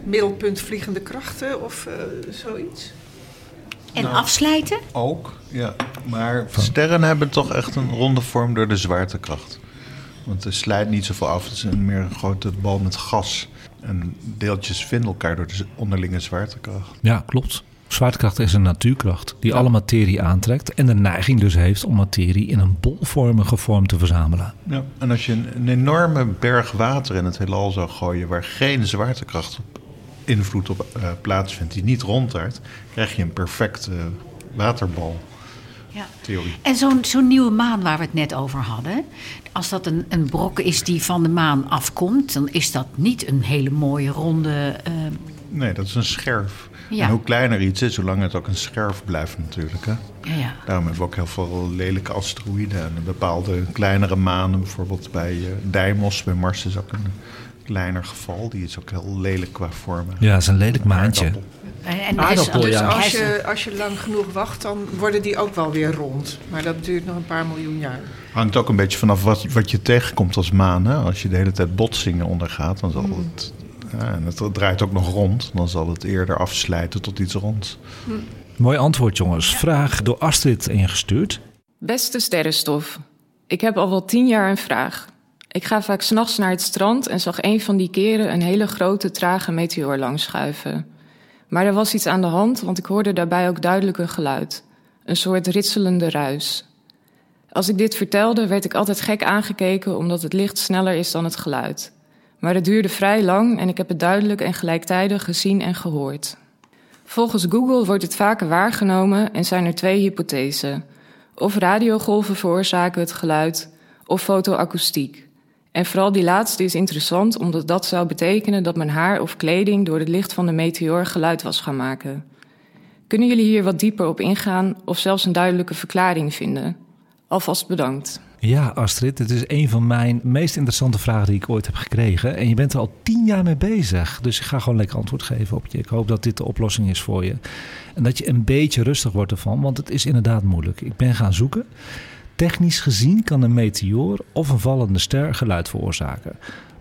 middelpunt vliegende krachten of eh, zoiets. En Nou. afslijten? Ook, ja. Maar sterren hebben toch echt een ronde vorm door de zwaartekracht. Want er slijt niet zoveel af. Het is een meer een grote bal met gas. En deeltjes vinden elkaar door de onderlinge zwaartekracht. Ja, klopt. Zwaartekracht is een natuurkracht die alle materie aantrekt en de neiging dus heeft om materie in een bolvormige vorm te verzamelen. Ja. En als je een, een enorme berg water in het heelal zou gooien... waar geen zwaartekracht op invloed op eh, plaatsvindt, die niet rondtaart... krijg je een perfecte waterbal. Ja. Theorie. En zo'n zo'n nieuwe maan waar we het net over hadden. Als dat een, een brok is die van de maan afkomt, dan is dat niet een hele mooie ronde. eh, Nee, dat is een scherf. Ja. En hoe kleiner iets is, hoe langer het ook een scherf blijft natuurlijk. Hè? ja, ja. Daarom hebben we ook heel veel lelijke asteroïden. En bepaalde kleinere manen, bijvoorbeeld bij eh, Deimos, bij Mars is ook een kleiner geval. Die is ook heel lelijk qua vormen. Ja, het is een lelijk maantje. En, en Aardappel, dus, ja. Als je, als je lang genoeg wacht, dan worden die ook wel weer rond. Maar dat duurt nog een paar miljoen jaar. Hangt ook een beetje vanaf wat, wat je tegenkomt als maan. Hè? Als je de hele tijd botsingen ondergaat, dan zal het... Ja, en het draait ook nog rond. Dan zal het eerder afslijten tot iets ronds. Mooi antwoord, jongens. Vraag door Astrid ingestuurd. Beste sterrenstof, ik heb al wel tien jaar een vraag. Ik ga vaak s'nachts naar het strand en zag een van die keren een hele grote trage meteoor langschuiven. Maar er was iets aan de hand, want ik hoorde daarbij ook duidelijk een geluid. Een soort ritselende ruis. Als ik dit vertelde, werd ik altijd gek aangekeken omdat het licht sneller is dan het geluid. Maar het duurde vrij lang en ik heb het duidelijk en gelijktijdig gezien en gehoord. Volgens Google wordt het vaker waargenomen en zijn er twee hypothesen. Of radiogolven veroorzaken het geluid, of fotoacoustiek. En vooral die laatste is interessant omdat dat zou betekenen dat mijn haar of kleding door het licht van de meteoor geluid was gaan maken. Kunnen jullie hier wat dieper op ingaan of zelfs een duidelijke verklaring vinden? Alvast bedankt. Ja, Astrid, dit is een van mijn meest interessante vragen die ik ooit heb gekregen. En je bent er al tien jaar mee bezig. Dus ik ga gewoon lekker antwoord geven op je. Ik hoop dat dit de oplossing is voor je. En dat je een beetje rustig wordt ervan, want het is inderdaad moeilijk. Ik ben gaan zoeken. Technisch gezien kan een meteoor of een vallende ster geluid veroorzaken.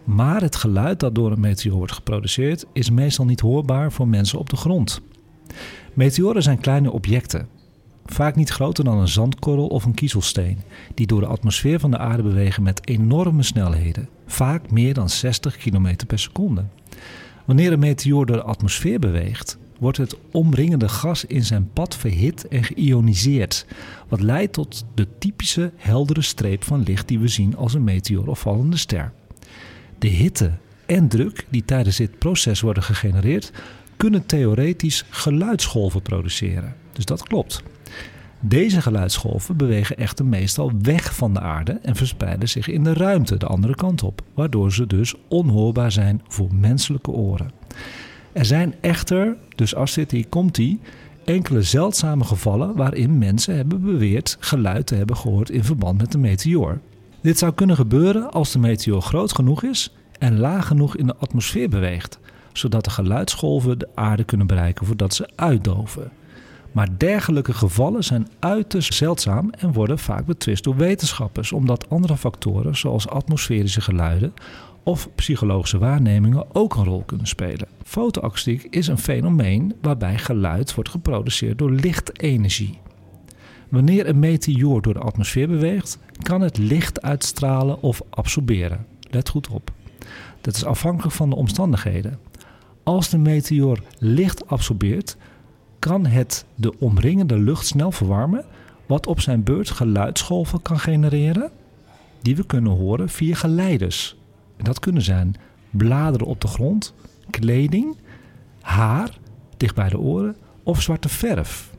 Maar het geluid dat door een meteoor wordt geproduceerd is meestal niet hoorbaar voor mensen op de grond. Meteoren zijn kleine objecten, vaak niet groter dan een zandkorrel of een kiezelsteen, die door de atmosfeer van de aarde bewegen met enorme snelheden, vaak meer dan 60 km per seconde. Wanneer een meteoor door de atmosfeer beweegt, wordt het omringende gas in zijn pad verhit en geïoniseerd, wat leidt tot de typische heldere streep van licht die we zien als een meteoor of vallende ster. De hitte en druk die tijdens dit proces worden gegenereerd, kunnen theoretisch geluidsgolven produceren. Dus dat klopt. Deze geluidsgolven bewegen echter meestal weg van de aarde en verspreiden zich in de ruimte de andere kant op, waardoor ze dus onhoorbaar zijn voor menselijke oren. Er zijn echter, dus als dit hier komt ie, enkele zeldzame gevallen waarin mensen hebben beweerd geluid te hebben gehoord in verband met de meteoor. Dit zou kunnen gebeuren als de meteoor groot genoeg is en laag genoeg in de atmosfeer beweegt, zodat de geluidsgolven de aarde kunnen bereiken voordat ze uitdoven. Maar dergelijke gevallen zijn uiterst zeldzaam en worden vaak betwist door wetenschappers, omdat andere factoren zoals atmosferische geluiden of psychologische waarnemingen ook een rol kunnen spelen. Fotoakoestiek is een fenomeen waarbij geluid wordt geproduceerd door lichtenergie. Wanneer een meteoor door de atmosfeer beweegt, kan het licht uitstralen of absorberen. Let goed op. Dat is afhankelijk van de omstandigheden. Als de meteoor licht absorbeert, kan het de omringende lucht snel verwarmen, wat op zijn beurt geluidsgolven kan genereren, die we kunnen horen via geleiders. En dat kunnen zijn bladeren op de grond, kleding, haar dicht bij de oren of zwarte verf.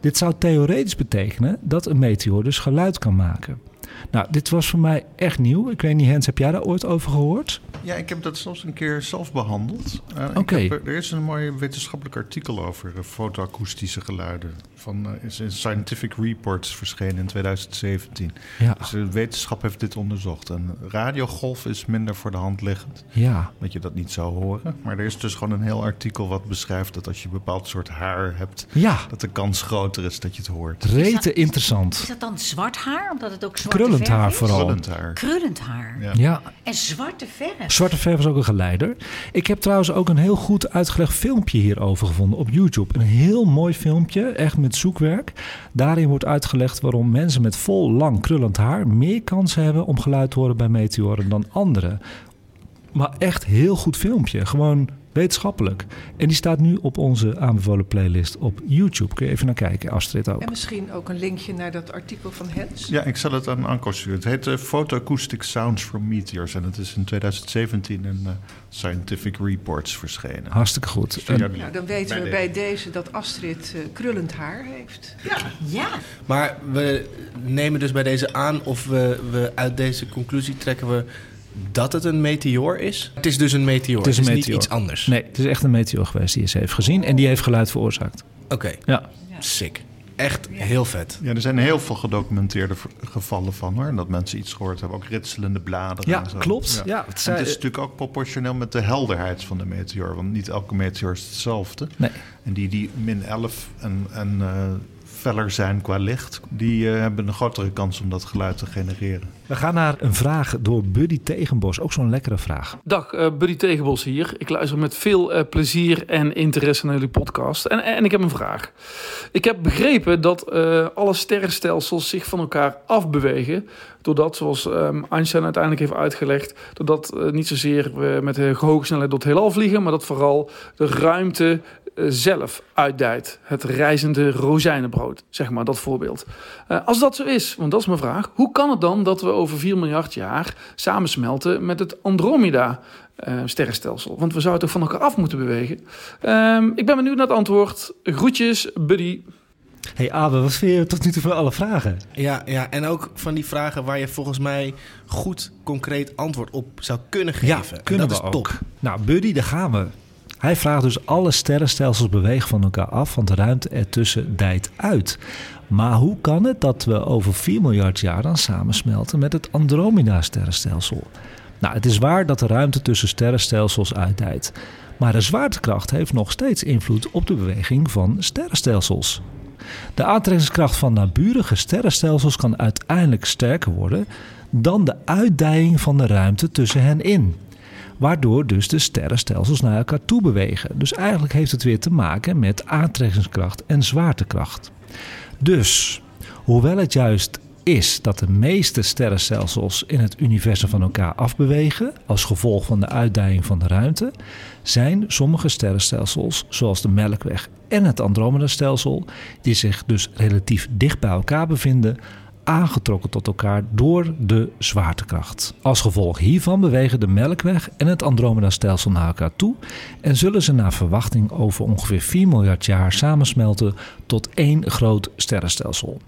Dit zou theoretisch betekenen dat een meteoor dus geluid kan maken. Nou, dit was voor mij echt nieuw. Ik weet niet, Hens, heb jij daar ooit over gehoord? Ja, ik heb dat zelfs een keer zelf behandeld. Uh, Oké. Er is een mooi wetenschappelijk artikel over uh, fotoakoestische geluiden. Van, uh, is in Scientific Reports verschenen in 2017. Ja. Dus de wetenschap heeft dit onderzocht. En radiogolf is minder voor de hand liggend. Ja. Dat je dat niet zou horen. Maar er is dus gewoon een heel artikel wat beschrijft dat als je een bepaald soort haar hebt... Ja. dat de kans groter is dat je het hoort. Rete interessant. Is dat dan zwart haar? Omdat het ook zwarte Krullend haar is? vooral. Krullend haar. Krullend haar. Ja. Ja. En zwarte verf. Zwarte verf is ook een geleider. Ik heb trouwens ook een heel goed uitgelegd filmpje hierover gevonden op YouTube. Een heel mooi filmpje, echt met zoekwerk. Daarin wordt uitgelegd waarom mensen met vol lang krullend haar meer kans hebben om geluid te horen bij meteoren dan anderen. Maar echt heel goed filmpje. Gewoon wetenschappelijk. En die staat nu op onze aanbevolen playlist op YouTube. Kun je even naar kijken, Astrid ook. En misschien ook een linkje naar dat artikel van Hens. Ja, ik zal het aan Anko sturen. Het heet uh, Photoacoustic Sounds from Meteors. En het is in 2017 in uh, Scientific Reports verschenen. Hartstikke goed. De Nou, dan weten we bij deze dat Astrid eh, krullend haar heeft. Ja. Ja. Maar we nemen dus bij deze aan of we, we uit deze conclusie trekken we dat het een meteoor is. Het is dus een meteoor. Het is een niet meteoor. iets anders. Nee, het is echt een meteoor geweest die ze heeft gezien. En die heeft geluid veroorzaakt. Oké. Ja. Sick. Echt heel vet. Ja, er zijn heel veel gedocumenteerde gevallen van hoor. Dat mensen iets gehoord hebben. Ook ritselende bladeren. Ja, en zo. klopt. Ja, het zei- het is natuurlijk ook proportioneel met de helderheid van de meteoor. Want niet elke meteoor is hetzelfde. Nee. En die die min 11 en, en eh, feller zijn qua licht... die eh, hebben een grotere kans om dat geluid te genereren. We gaan naar een vraag door Buddy Tegenbos. Ook zo'n lekkere vraag. Dag, eh, Buddy Tegenbos hier. Ik luister met veel eh, plezier en interesse naar jullie podcast. En, en ik heb een vraag. Ik heb begrepen dat eh, alle sterrenstelsels zich van elkaar afbewegen. Doordat, zoals ehm, Einstein uiteindelijk heeft uitgelegd, doordat niet zozeer we met hoge snelheid door het heelal vliegen, maar dat vooral de ruimte zelf uitdijt. Het reizende rozijnenbrood, zeg maar, dat voorbeeld. Eh, als dat zo is, want dat is mijn vraag, hoe kan het dan dat we over 4 miljard jaar samensmelten met het Andromeda? eh, sterrenstelsel. Want we zouden toch van elkaar af moeten bewegen. Ehm, ik ben benieuwd naar het antwoord. Groetjes, buddy. Hey Abe, wat vind je tot nu toe van alle vragen? Ja, ja, en ook van die vragen waar je volgens mij goed concreet antwoord op zou kunnen geven. Ja, En kunnen dat we is top. ook. Nou, Buddy, daar gaan we. Hij vraagt dus alle sterrenstelsels bewegen van elkaar af, want de ruimte ertussen dijt uit. Maar hoe kan het dat we over 4 miljard jaar dan samensmelten met het Andromeda-sterrenstelsel? Nou, het is waar dat de ruimte tussen sterrenstelsels uitdijt. Maar de zwaartekracht heeft nog steeds invloed op de beweging van sterrenstelsels. De aantrekkingskracht van naburige sterrenstelsels kan uiteindelijk sterker worden dan de uitdijing van de ruimte tussen hen in. Waardoor dus de sterrenstelsels naar elkaar toe bewegen. Dus eigenlijk heeft het weer te maken met aantrekkingskracht en zwaartekracht. Dus, hoewel het juist is dat de meeste sterrenstelsels in het universum van elkaar afbewegen als gevolg van de uitdijing van de ruimte, zijn sommige sterrenstelsels, zoals de Melkweg en het Andromeda-stelsel, die zich dus relatief dicht bij elkaar bevinden, aangetrokken tot elkaar door de zwaartekracht. Als gevolg hiervan bewegen de Melkweg en het Andromeda-stelsel naar elkaar toe en zullen ze naar verwachting over ongeveer 4 miljard jaar samensmelten tot één groot sterrenstelsel.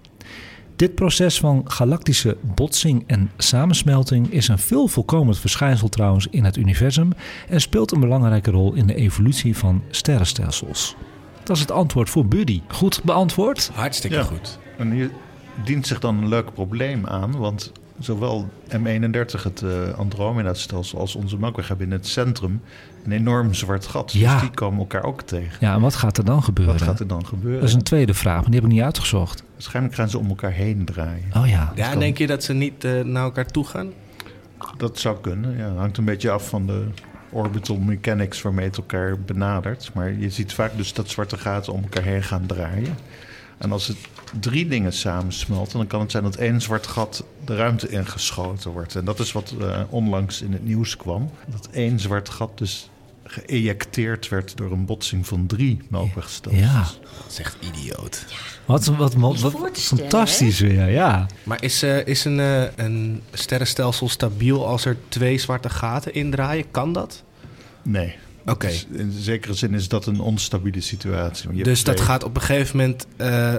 Dit proces van galactische botsing en samensmelting is een veel voorkomend verschijnsel trouwens in het universum en speelt een belangrijke rol in de evolutie van sterrenstelsels. Dat is het antwoord voor Buddy. Goed beantwoord? Hartstikke Ja. goed. En hier zich dan een leuk probleem aan, want zowel M31, het eh, Andromeda-stelsel, als onze Melkweg hebben in het centrum een enorm zwart gat. Ja. Dus die komen elkaar ook tegen. Ja, en wat gaat er dan gebeuren? Wat gaat er dan gebeuren? Dat is een tweede vraag, maar die heb ik niet uitgezocht. Waarschijnlijk gaan ze om elkaar heen draaien. Oh ja. Ja, denk je dat ze niet eh, naar elkaar toe gaan? Dat zou kunnen, ja. hangt een beetje af van de orbital mechanics waarmee het elkaar benadert. Maar je ziet vaak dus dat zwarte gaten om elkaar heen gaan draaien. En als het drie dingen samensmelten, dan kan het zijn dat één zwart gat de ruimte ingeschoten wordt. En dat is wat eh, onlangs in het nieuws kwam. Dat één zwart gat dus geëjecteerd werd door een botsing van drie melkwegstelsels. Ja. Dat is echt idioot. Wat, wat, wat, fantastisch weer, ja. Maar is, eh, is een, eh, een sterrenstelsel stabiel als er twee zwarte gaten indraaien? Kan dat? Nee. Oké. Dus in zekere zin is dat een onstabiele situatie. Dus dat gaat op een gegeven moment... eh,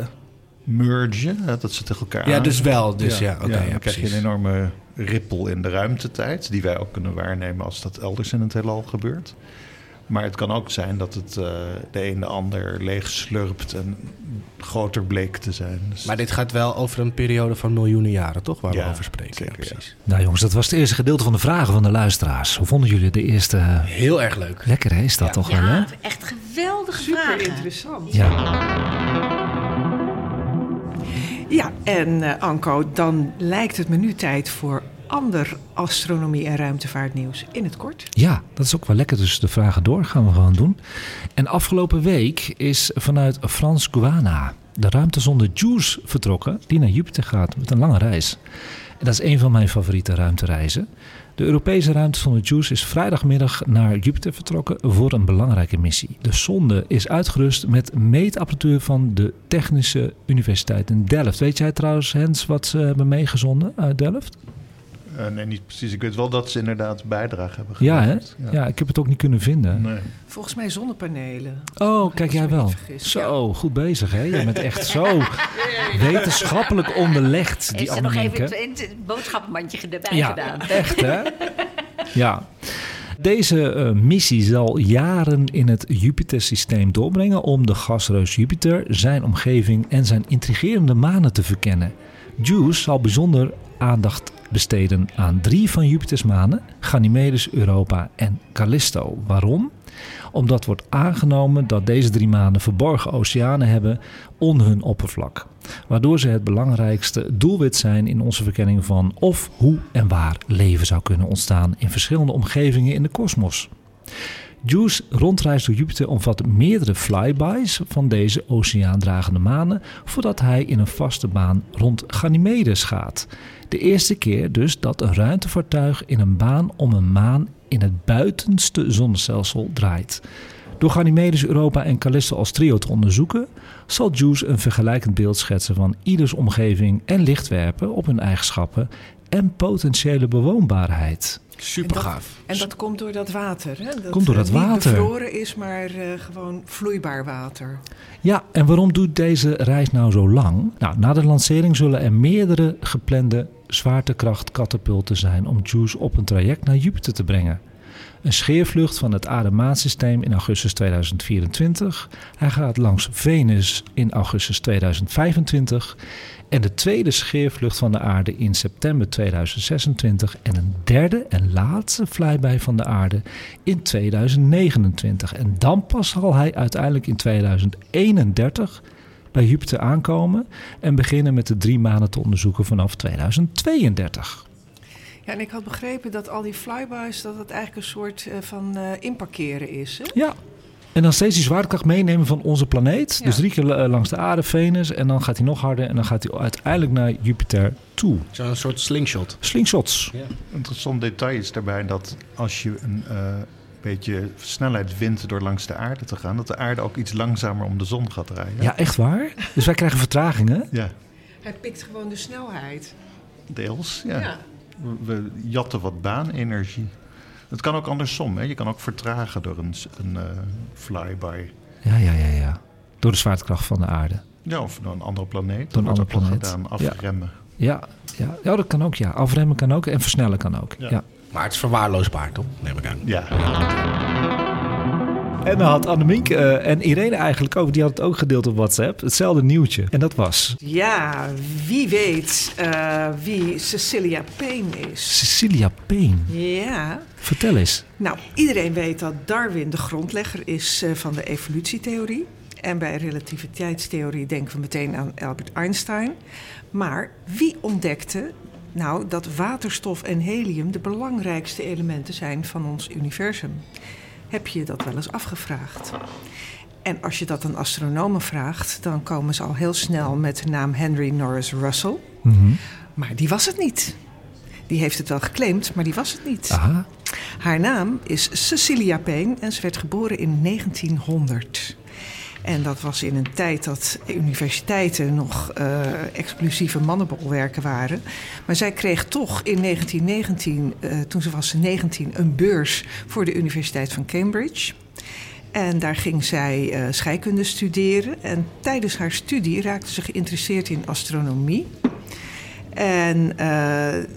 mergen, dat ze tegen elkaar Ja, aan- dus wel. Dus ja, oké, ja, dan krijg je een enorme rippel in de ruimtetijd... die wij ook kunnen waarnemen als dat elders in het heelal gebeurt. Maar het kan ook zijn dat het eh, de een de ander leeg slurpt... en groter bleek te zijn. Dus- Maar dit gaat wel over een periode van miljoenen jaren, toch? Waar Ja, we over spreken. zeker, ja, precies. Nou jongens, dat was het eerste gedeelte van de vragen van de luisteraars. Hoe vonden jullie de eerste? Heel erg leuk. Lekker hè, is dat toch wel hè? Ja, echt geweldige Super vragen. interessant. Ja. Ja, en eh, Anko, dan lijkt het me nu tijd voor ander astronomie- en ruimtevaartnieuws in het kort. Ja, dat is ook wel lekker. Dus de vragen door gaan we gewoon doen. En afgelopen week is vanuit Frans Guana de ruimtezonde JUICE vertrokken, die naar Jupiter gaat met een lange reis. En dat is een van mijn favoriete ruimtereizen. De Europese ruimtezonde JUICE is vrijdagmiddag naar Jupiter vertrokken voor een belangrijke missie. De zonde is uitgerust met meetapparatuur van de Technische Universiteit in Delft. Weet jij trouwens, Hens, wat ze hebben meegezonden uit Delft? Eh, nee, niet precies. Ik weet wel dat ze inderdaad bijdrage hebben Ja, hè? Ja. ik heb het ook niet kunnen vinden. Nee. Volgens mij zonnepanelen. Oh, kijk jij wel. Zo, goed bezig hè. Je bent echt zo [LAUGHS] wetenschappelijk onderlegd, die Heeft ze nog even het, het boodschappenmandje erbij Ja, gedaan. echt hè. [LAUGHS] Ja. Deze eh, missie zal jaren in het Jupiter-systeem doorbrengen om de gasreus Jupiter, zijn omgeving en zijn intrigerende manen te verkennen. JUICE zal bijzonder aandacht besteden aan drie van Jupiters manen, Ganymedes, Europa en Callisto. Waarom? Omdat wordt aangenomen dat deze drie manen verborgen oceanen hebben onder hun oppervlak. Waardoor ze het belangrijkste doelwit zijn in onze verkenning van of hoe en waar leven zou kunnen ontstaan in verschillende omgevingen in de kosmos. JUICE rondreis door Jupiter omvat meerdere flybys van deze oceaandragende manen voordat hij in een vaste baan rond Ganymedes gaat. De eerste keer dus dat een ruimtevaartuig in een baan om een maan in het buitenste zonnestelsel draait. Door Ganymedes, Europa en Callisto als trio te onderzoeken, zal JUICE een vergelijkend beeld schetsen van ieders omgeving en licht werpen op hun eigenschappen en potentiële bewoonbaarheid. Super gaaf. En dat komt door dat water. Hè? Dat, Komt door dat eh, niet water. bevroren is, maar eh, gewoon vloeibaar water. Ja, en waarom doet deze reis nou zo lang? Nou, na de lancering zullen er meerdere geplande zwaartekrachtkatapulten zijn om JUICE op een traject naar Jupiter te brengen. Een scheervlucht van het aardemaansysteem in augustus 2024. Hij gaat langs Venus in augustus 2025. En de tweede scheervlucht van de aarde in september 2026. En een derde en laatste flyby van de aarde in 2029. En dan pas zal hij uiteindelijk in 2031 bij Jupiter aankomen. En beginnen met de drie maanden te onderzoeken vanaf 2032. Ja, en ik had begrepen dat al die flybys... dat het eigenlijk een soort eh, van eh, inparkeren is. Hè? Ja. En dan steeds die zwaartekracht meenemen van onze planeet. Ja. Dus drie keer eh, langs de aarde, Venus. En dan gaat hij nog harder. En dan gaat hij uiteindelijk naar Jupiter toe. Zo'n soort slingshot. Slingshots. Ja. Interessant detail is daarbij dat als je een eh, beetje snelheid wint door langs de aarde te gaan, dat de aarde ook iets langzamer om de zon gaat draaien. Ja, echt waar? Dus wij krijgen vertragingen? Ja, Hij pikt gewoon de snelheid. deels. Ja. Ja. We, jatten wat baanenergie. Het kan ook andersom. Hè? Je kan ook vertragen door een, een eh, flyby. Ja, ja, ja, ja. Door de zwaartekracht van de aarde. Ja, of door een andere planeet. Door een Dat andere wordt ook planeet. gedaan, Ja. afremmen. Ja, ja. ja, dat kan ook, ja. Afremmen kan ook en versnellen kan ook. Ja. Maar het is verwaarloosbaar, toch? Neem ik aan. Ja. En dan had Annemiek eh, en Irene eigenlijk ook, die had het ook gedeeld op WhatsApp, hetzelfde nieuwtje. En dat was Ja, wie weet eh, wie Cecilia Payne is. Cecilia Payne. Ja. Vertel eens. Nou, iedereen weet dat Darwin de grondlegger is eh, van de evolutietheorie. En bij relativiteitstheorie denken we meteen aan Albert Einstein. Maar wie ontdekte nou dat waterstof en helium de belangrijkste elementen zijn van ons universum? Heb je je dat wel eens afgevraagd? En als je dat aan astronomen vraagt, dan komen ze al heel snel met de naam Henry Norris Russell. Maar die was het niet. Die heeft het wel geclaimd, maar die was het niet. Aha. Haar naam is Cecilia Payne en ze werd geboren in 1900. En dat was in een tijd dat universiteiten nog eh, exclusieve mannenbolwerken waren. Maar zij kreeg toch in 1919, eh, toen ze was 19, een beurs voor de Universiteit van Cambridge. En daar ging zij eh, scheikunde studeren. En tijdens haar studie raakte ze geïnteresseerd in astronomie. En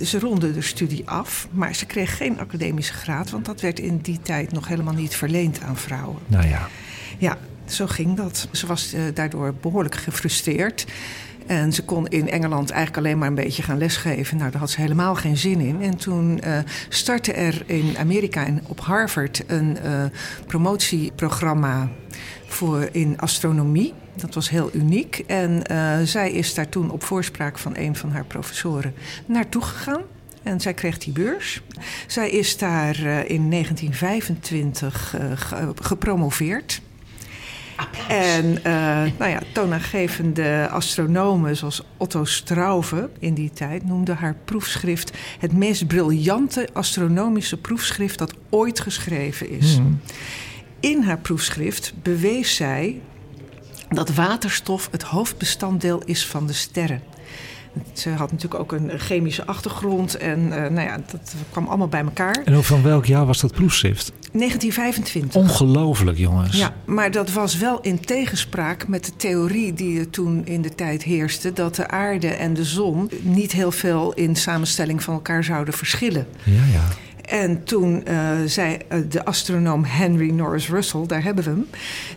ze ronde de studie af, maar ze kreeg geen academische graad, want dat werd in die tijd nog helemaal niet verleend aan vrouwen. Nou ja. Ja, zo ging dat. Ze was eh, daardoor behoorlijk gefrustreerd. En ze kon in Engeland eigenlijk alleen maar een beetje gaan lesgeven. Nou, daar had ze helemaal geen zin in. En toen eh, startte er in Amerika en op Harvard een eh, promotieprogramma voor in astronomie. Dat was heel uniek. En zij is daar toen op voorspraak van een van haar professoren naartoe gegaan. En zij kreeg die beurs. Zij is daar in 1925 eh, ge- gepromoveerd. En eh, nou ja, toonaangevende astronomen zoals Otto Struve in die tijd noemden haar proefschrift het meest briljante astronomische proefschrift dat ooit geschreven is. Hmm. In haar proefschrift bewees zij dat waterstof het hoofdbestanddeel is van de sterren. Ze had natuurlijk ook een chemische achtergrond en eh, nou ja, dat kwam allemaal bij elkaar. En ook van welk jaar was dat proefschrift? 1925. Ongelooflijk, jongens. Ja, maar dat was wel in tegenspraak met de theorie die er toen in de tijd heerste: dat de aarde en de zon niet heel veel in samenstelling van elkaar zouden verschillen. Ja, ja. En toen eh, zei eh, de astronoom Henry Norris Russell, daar hebben we hem,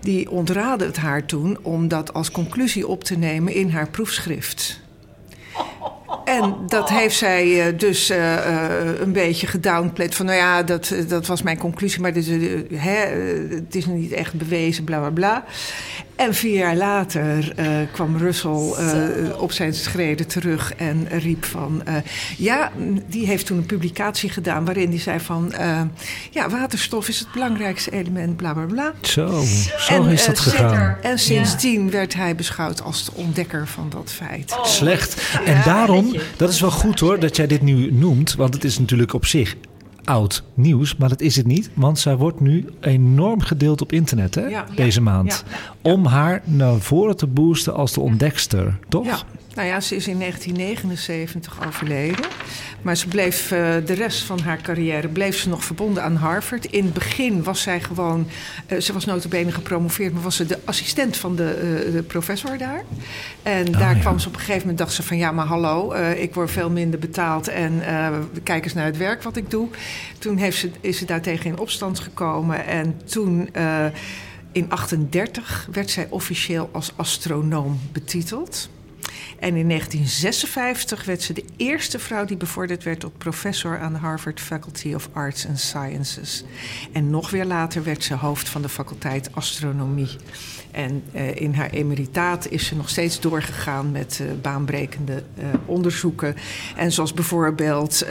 die ontraadde het haar toen om dat als conclusie op te nemen in haar proefschrift. En dat heeft zij eh, dus eh, eh, een beetje gedownplayed. Van nou ja, dat, dat was mijn conclusie, maar dit, is, hè, het is niet echt bewezen, bla bla bla. En vier jaar later eh, kwam Russell eh, op zijn schreden terug en riep van... eh, ja, die heeft toen een publicatie gedaan waarin hij zei van... eh, ja, waterstof is het belangrijkste element, bla bla bla. Zo, zo En, is dat gegaan. En sindsdien werd hij beschouwd als de ontdekker van dat feit. Slecht. En daarom, dat is wel goed hoor, dat jij dit nu noemt. Want het is natuurlijk op zich oud nieuws, maar dat is het niet. Want zij wordt nu enorm gedeeld op internet, hè, Ja. deze maand. Om haar naar voren te boosten als de ontdekster, toch? Nou ja, ze is in 1979 overleden. Maar ze bleef eh, de rest van haar carrière bleef ze nog verbonden aan Harvard. In het begin was zij gewoon, eh, ze was notabene gepromoveerd, maar was ze de assistent van de, eh, de professor daar. En Ah, daar kwam ze op een gegeven moment, dacht ze van ja, maar hallo, ik word veel minder betaald en kijk eens naar het werk wat ik doe. Toen heeft ze, is ze daartegen in opstand gekomen en toen... in 38 werd zij officieel als astronoom betiteld. En in 1956 werd ze de eerste vrouw die bevorderd werd tot professor aan de Harvard Faculty of Arts and Sciences. En nog weer later werd ze hoofd van de faculteit astronomie. En uh, in haar emeritaat is ze nog steeds doorgegaan met uh, baanbrekende uh, onderzoeken. En zoals bijvoorbeeld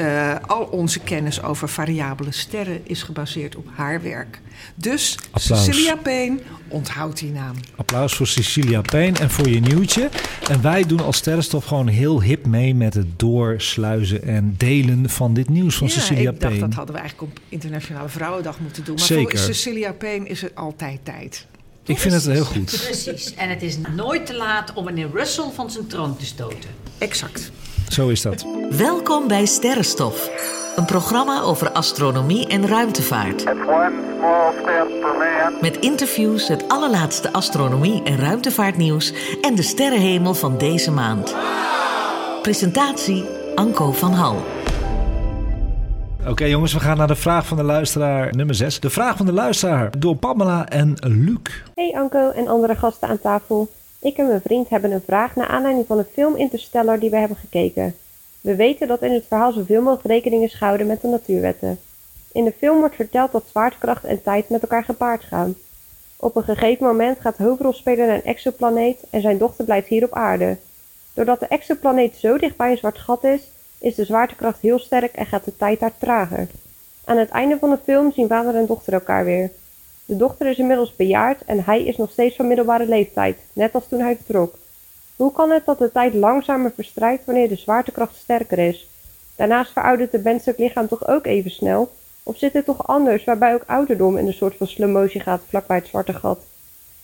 al onze kennis over variabele sterren is gebaseerd op haar werk. Dus Applaus. Cecilia Payne, onthoud die naam. Applaus voor Cecilia Payne en voor je nieuwtje. En wij doen als Sterrenstof gewoon heel hip mee met het doorsluizen en delen van dit nieuws van ja, Cecilia ik Payne. dacht dat hadden we eigenlijk op Internationale Vrouwendag moeten doen. Maar Zeker. voor Cecilia Payne is het altijd tijd. Ik vind het heel goed. Precies. En het is nooit te laat om meneer Russell van zijn troon te stoten. Exact. Zo is dat. Welkom bij Sterrenstof, een programma over astronomie en ruimtevaart. Met interviews, het allerlaatste astronomie en ruimtevaartnieuws en de sterrenhemel van deze maand. Presentatie Anko van Hal. Oké jongens, we gaan naar de vraag van de luisteraar nummer 6. De vraag van de luisteraar door Pamela en Luc. Hey Anko en andere gasten aan tafel. Ik en mijn vriend hebben een vraag naar aanleiding van de film Interstellar die we hebben gekeken. We weten dat in het verhaal zoveel mogelijk rekening is gehouden met de natuurwetten. In de film wordt verteld dat zwaartekracht en tijd met elkaar gepaard gaan. Op een gegeven moment gaat hoofdrolspeler naar een exoplaneet en zijn dochter blijft hier op aarde. Doordat de exoplaneet zo dicht bij een zwart gat is, is de zwaartekracht heel sterk en gaat de tijd daar trager. Aan het einde van de film zien vader en dochter elkaar weer. De dochter is inmiddels bejaard en hij is nog steeds van middelbare leeftijd, net als toen hij vertrok. Hoe kan het dat de tijd langzamer verstrijkt wanneer de zwaartekracht sterker is? Daarnaast veroudert het menselijk lichaam toch ook even snel? Of zit het toch anders, waarbij ook ouderdom in een soort van slow motion gaat vlakbij het zwarte gat?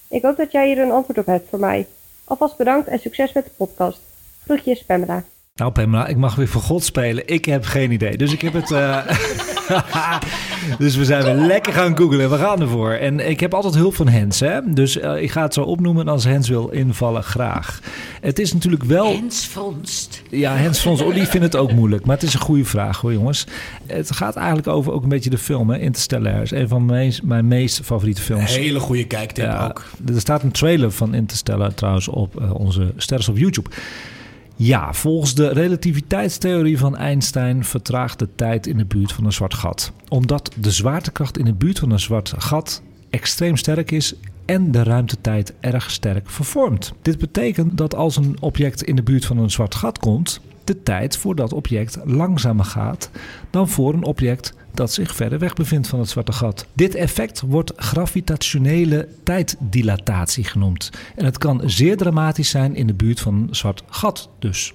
Ik hoop dat jij hier een antwoord op hebt voor mij. Alvast bedankt en succes met de podcast. Groetjes, Pamela. Nou Pamela, ik mag weer voor God spelen. Ik heb geen idee. Dus ik heb het... Uh... [LAUGHS] dus we zijn weer lekker gaan googlen. We gaan ervoor. En ik heb altijd hulp van Hens. Hè? Dus uh, ik ga het zo opnoemen. En als Hens wil invallen, graag. Het is natuurlijk wel... Hens. Ja, Hens Vondst. Oh, die vindt het ook moeilijk. Maar het is een goede vraag hoor, jongens. Het gaat eigenlijk over ook een beetje de film. Hè? Interstellar is een van mijn meest, mijn meest favoriete films. Hele goede kijktip ja, ook. Er staat een trailer van Interstellar trouwens op uh, onze sterren op YouTube. Ja, volgens de relativiteitstheorie van Einstein vertraagt de tijd in de buurt van een zwart gat. Omdat de zwaartekracht in de buurt van een zwart gat extreem sterk is en de ruimtetijd erg sterk vervormt. Dit betekent dat als een object in de buurt van een zwart gat komt, de tijd voor dat object langzamer gaat dan voor een object dat zich verder weg bevindt van het zwarte gat. Dit effect wordt gravitationele tijddilatatie genoemd. En het kan zeer dramatisch zijn in de buurt van een zwart gat dus.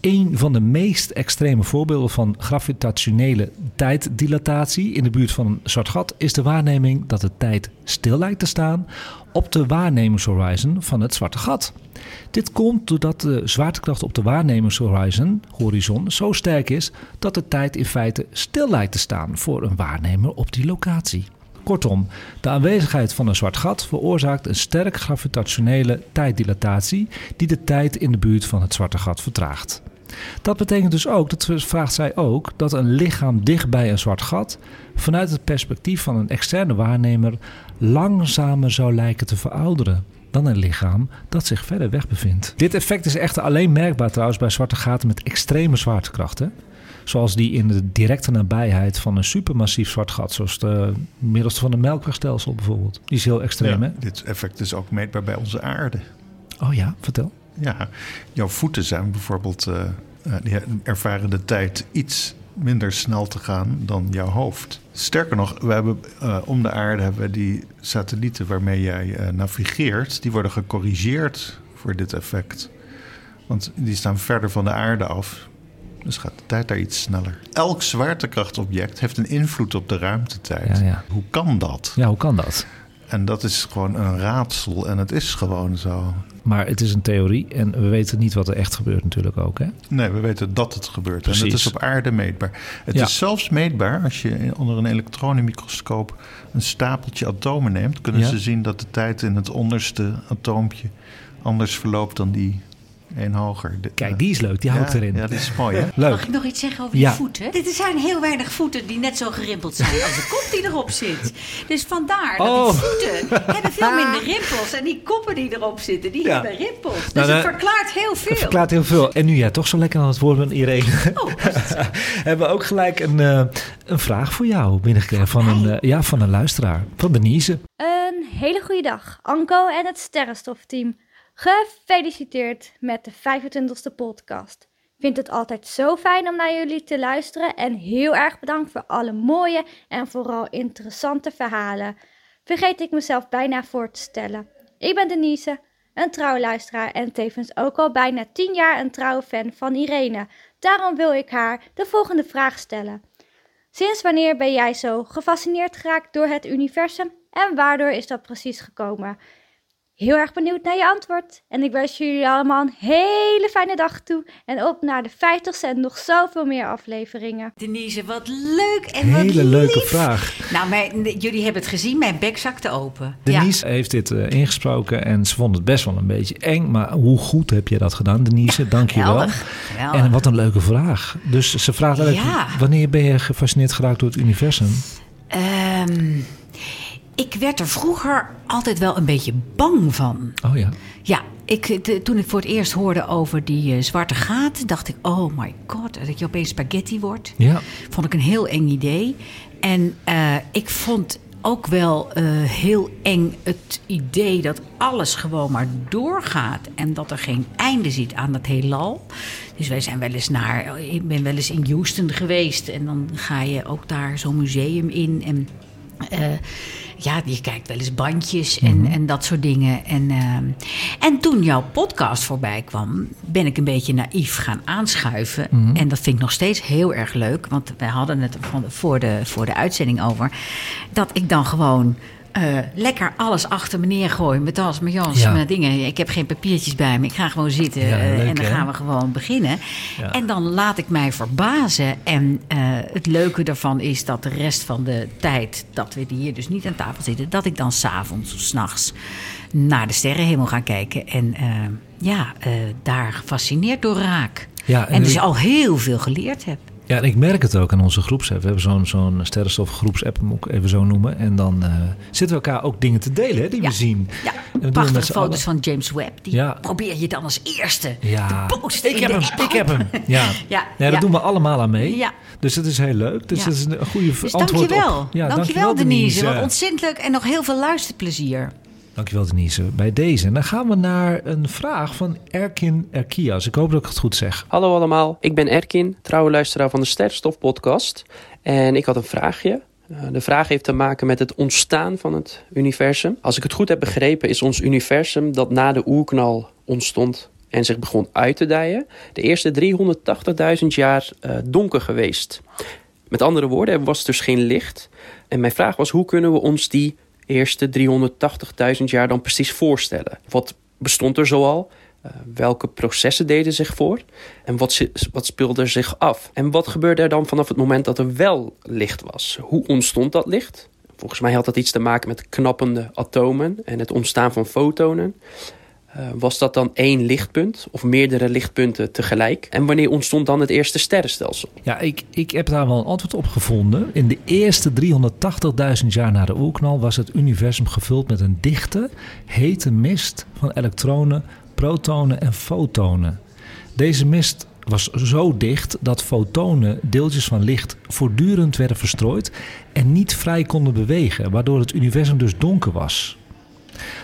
Een van de meest extreme voorbeelden van gravitationele tijddilatatie in de buurt van een zwart gat is de waarneming dat de tijd stil lijkt te staan op de waarnemingshorizon van het zwarte gat. Dit komt doordat de zwaartekracht op de waarnemingshorizon horizon zo sterk is dat de tijd in feite stil lijkt te staan voor een waarnemer op die locatie. Kortom, de aanwezigheid van een zwart gat veroorzaakt een sterk gravitationele tijddilatatie die de tijd in de buurt van het zwarte gat vertraagt. Dat betekent dus ook, dat vraagt zij ook, dat een lichaam dicht bij een zwart gat vanuit het perspectief van een externe waarnemer langzamer zou lijken te verouderen dan een lichaam dat zich verder weg bevindt. Dit effect is echter alleen merkbaar trouwens bij zwarte gaten met extreme zwaartekrachten. Zoals die in de directe nabijheid van een supermassief zwart gat, zoals de middelste van een melkwegstelsel bijvoorbeeld. Die is heel extreem, ja, hè? Dit effect is ook meetbaar bij onze aarde. Oh ja, vertel. Ja, jouw voeten zijn bijvoorbeeld, uh, uh, die ervaren de tijd iets minder snel te gaan dan jouw hoofd. Sterker nog, we hebben uh, om de aarde hebben we die satellieten waarmee jij uh, navigeert, die worden gecorrigeerd voor dit effect. Want die staan verder van de aarde af. Dus gaat de tijd daar iets sneller. Elk zwaartekrachtobject heeft een invloed op de ruimtetijd. Ja, ja. Hoe kan dat? Ja, hoe kan dat? En dat is gewoon een raadsel en het is gewoon zo. Maar het is een theorie en we weten niet wat er echt gebeurt natuurlijk ook, hè? Nee, we weten dat het gebeurt. Precies. En het is op aarde meetbaar. Het Ja. is zelfs meetbaar als je onder een elektronenmicroscoop een stapeltje atomen neemt. Kunnen Ja. ze zien dat de tijd in het onderste atoompje anders verloopt dan die één hoger. Kijk, die is leuk. Die hou ik Ja, erin. Ja, die is mooi, hè? Leuk. Mag ik nog iets zeggen over Ja. je voeten? Dit zijn heel weinig voeten die net zo gerimpeld zijn als de kop die erop zit. Dus vandaar dat Oh. die voeten hebben veel minder rimpels. En die koppen die erop zitten, die Ja. hebben rimpels. Dus Nou, het verklaart heel veel. Het verklaart heel veel. En nu jij toch zo lekker aan het woord bent, Irene. Oh, [LAUGHS] hebben we ook gelijk een, eh, een vraag voor jou binnengekregen van een, eh, ja, van een luisteraar. Van Denise. Een hele goede dag, Anko en het Sterrenstofteam. Gefeliciteerd met de 25e podcast. Vind het altijd zo fijn om naar jullie te luisteren en heel erg bedankt voor alle mooie en vooral interessante verhalen. Vergeet ik mezelf bijna voor te stellen. Ik ben Denise, een trouwe luisteraar en tevens ook al bijna 10 jaar een trouwe fan van Irene. Daarom wil ik haar de volgende vraag stellen. Sinds wanneer ben jij zo gefascineerd geraakt door het universum en waardoor is dat precies gekomen? Heel erg benieuwd naar je antwoord. En ik wens jullie allemaal een hele fijne dag toe. En op naar de 50ste en nog zoveel meer afleveringen. Denise, wat leuk en wat Hele leuke vraag. Nou, mijn, jullie hebben het gezien, mijn bek zakte open. Denise heeft dit eh, ingesproken en ze vond het best wel een beetje eng. Maar hoe goed heb je dat gedaan, Denise? Dank je wel. En wat een leuke vraag. Dus ze vraagt eigenlijk, Ja. wanneer ben je gefascineerd geraakt door het universum? Ehm, ik werd er vroeger altijd wel een beetje bang van. Oh ja. Ja, ik, de- toen ik voor het eerst hoorde over die eh, zwarte gaten, dacht ik: oh my god, dat je opeens spaghetti wordt. Ja. Vond ik een heel eng idee. En eh, ik vond ook wel eh, heel eng het idee dat alles gewoon maar doorgaat en dat er geen einde zit aan het heelal. Dus wij zijn wel eens naar, ik ben wel eens in Houston geweest en dan ga je ook daar zo'n museum in en ja, je kijkt wel eens bandjes en, en dat soort dingen. En, ehm, en toen jouw podcast voorbij kwam, ben ik een beetje naïef gaan aanschuiven. Mhm. En dat vind ik nog steeds heel erg leuk. Want wij hadden het van, voor, de, voor de uitzending over. Dat ik dan gewoon eh, lekker alles achter me neergooi. Met tas, met jas, Ja. met dingen. Ik heb geen papiertjes bij me. Ik ga gewoon zitten Ja, eh, en dan hè? gaan we gewoon beginnen. Ja. En dan laat ik mij verbazen. En eh, het leuke daarvan is dat de rest van de tijd dat we hier dus niet aan tafel zitten, dat ik dan s'avonds of s'nachts naar de sterrenhemel ga kijken. En ja, daar gefascineerd door raak. En en dus al heel veel geleerd heb. Ja, en ik merk het ook aan onze groepsapp. We hebben zo'n zo'n sterrenstof groepsapp, moet ik even zo noemen. En dan eh, zitten we elkaar ook dingen te delen hè, die we zien. Ja, we prachtige foto's van James Webb. Die Ja. probeer je dan als eerste Ja. te posten. Ik in heb hem, app. ik heb hem. [LAUGHS] Ja, Ja, Nee, dat doen we allemaal aan mee. Ja. Dus dat is heel leuk. Dus dat is een goede Dus antwoord dankjewel. op. Ja, dankjewel, Denise. Wat ontzettend leuk en nog heel veel luisterplezier. Dankjewel Denise. Bij deze. Dan gaan we naar een vraag van Erkin Erkias. Ik hoop dat ik het goed zeg. Hallo allemaal, ik ben Erkin, trouwe luisteraar van de Sterrenstof podcast. En ik had een vraagje. Eh, De vraag heeft te maken met het ontstaan van het universum. Als ik het goed heb begrepen is ons universum dat na de oerknal ontstond en zich begon uit te dijen, de eerste 380.000 jaar eh, donker geweest. Met andere woorden, er was dus geen licht. En mijn vraag was, hoe kunnen we ons die eerste 380.000 jaar dan precies voorstellen? Wat bestond er zoal? Eh, welke processen deden zich voor? En wat, wat speelde er zich af? En wat gebeurde er dan vanaf het moment dat er wel licht was? Hoe ontstond dat licht? Volgens mij had dat iets te maken met knappende atomen en het ontstaan van fotonen. Eh, was dat dan één lichtpunt of meerdere lichtpunten tegelijk? En wanneer ontstond dan het eerste sterrenstelsel? Ja, ik, ik heb daar wel een antwoord op gevonden. In de eerste 380.000 jaar na de oerknal was het universum gevuld met een dichte, hete mist van elektronen, protonen en fotonen. Deze mist was zo dicht dat fotonen, deeltjes van licht, voortdurend werden verstrooid en niet vrij konden bewegen, waardoor het universum dus donker was.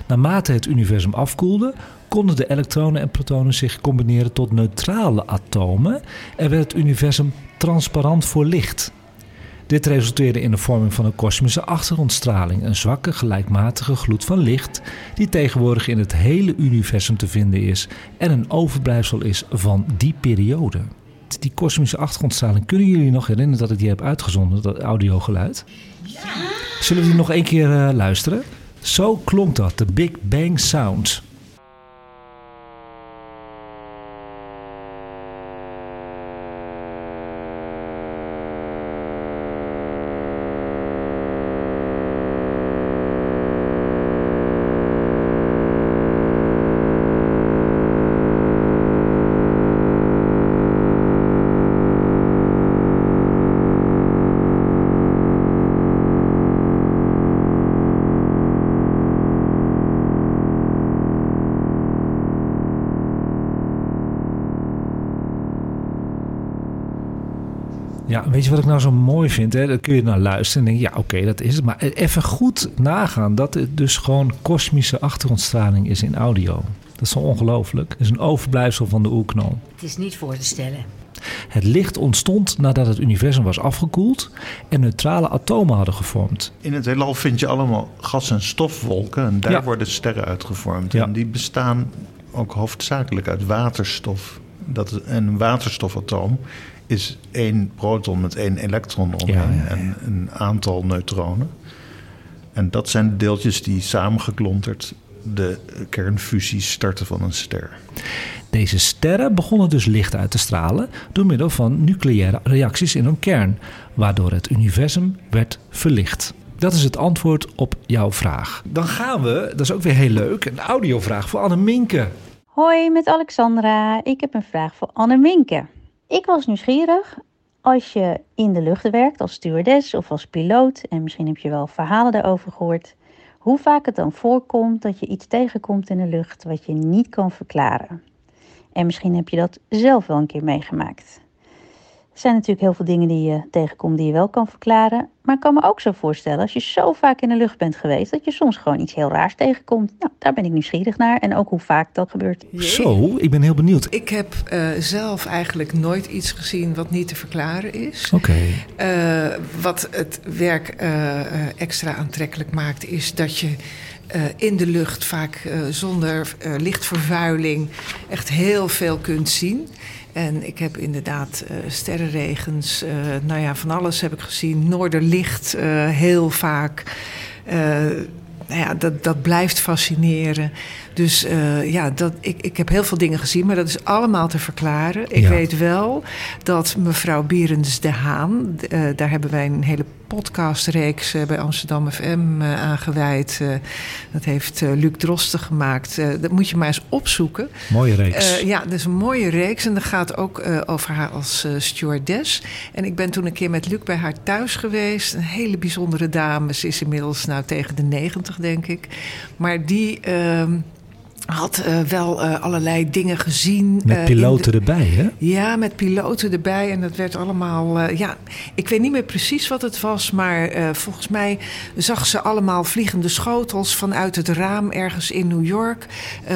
Naarmate het universum afkoelde, konden de elektronen en protonen zich combineren tot neutrale atomen en werd het universum transparant voor licht. Dit resulteerde in de vorming van een kosmische achtergrondstraling, een zwakke gelijkmatige gloed van licht die tegenwoordig in het hele universum te vinden is en een overblijfsel is van die periode. Die kosmische achtergrondstraling, kunnen jullie nog herinneren dat ik die heb uitgezonden, dat audiogeluid? Zullen we die nog één keer eh, luisteren? Zo klonk dat, de Big Bang Sound. Wat ik nou zo mooi vind? Hè? Dan kun je naar luisteren en denk je, ja, oké, dat is het. Maar even goed nagaan dat het dus gewoon kosmische achtergrondstraling is in audio. Dat is zo ongelooflijk. Het is een overblijfsel van de oerknal. Het is niet voor te stellen. Het licht ontstond nadat het universum was afgekoeld en neutrale atomen hadden gevormd. In het heelal vind je allemaal gas- en stofwolken en daar Ja. worden sterren uitgevormd. En die bestaan ook hoofdzakelijk uit waterstof. Dat, en een waterstofatoom is één proton met één elektron omheen Ja, ja, ja. en een aantal neutronen. En dat zijn de deeltjes die samengeklonterd de kernfusie starten van een ster. Deze sterren begonnen dus licht uit te stralen door middel van nucleaire reacties in hun kern, waardoor het universum werd verlicht. Dat is het antwoord op jouw vraag. Dan gaan we, dat is ook weer heel leuk, een audiovraag voor Anne Minke. Hoi, met Alexandra. Ik heb een vraag voor Anne Minke. Ik was nieuwsgierig. Als je in de lucht werkt als stewardess of als piloot, en misschien heb je wel verhalen daarover gehoord, hoe vaak het dan voorkomt dat je iets tegenkomt in de lucht wat je niet kan verklaren. En misschien heb je dat zelf wel een keer meegemaakt. Er zijn natuurlijk heel veel dingen die je tegenkomt die je wel kan verklaren. Maar ik kan me ook zo voorstellen, als je zo vaak in de lucht bent geweest, dat je soms gewoon iets heel raars tegenkomt. Nou, daar ben ik nieuwsgierig naar. En ook hoe vaak dat gebeurt. Zo, ik ben heel benieuwd. Ik heb eh, zelf eigenlijk nooit iets gezien wat niet te verklaren is. Oké. Eh, wat het werk eh, eh, extra aantrekkelijk maakt, is dat je eh, in de lucht vaak eh, zonder eh, lichtvervuiling echt heel veel kunt zien. En ik heb inderdaad eh, sterrenregens, eh, nou ja, van alles heb ik gezien. Noorderlicht eh, heel vaak. Nou ja, dat, dat blijft fascineren. Dus eh, ja, dat, ik, ik heb heel veel dingen gezien, maar dat is allemaal te verklaren. Ik Ja. weet wel dat mevrouw Bierens de Haan, eh, daar hebben wij een hele podcastreeks eh, bij Amsterdam FM aangeweid. Eh, dat heeft Luc Drosten gemaakt. Dat moet je maar eens opzoeken. Mooie reeks. Ja, dat is een mooie reeks en dat gaat ook over haar als stewardess. En ik ben toen een keer met Luc bij haar thuis geweest. Een hele bijzondere dame. Ze is inmiddels nou tegen de negentig, denk ik. Maar die... had eh, wel eh, allerlei dingen gezien. Met eh, piloten de- erbij, hè? ja, met piloten erbij. En dat werd allemaal. ja, ik weet niet meer precies wat het was. Maar volgens mij zag ze allemaal vliegende schotels vanuit het raam ergens in New York.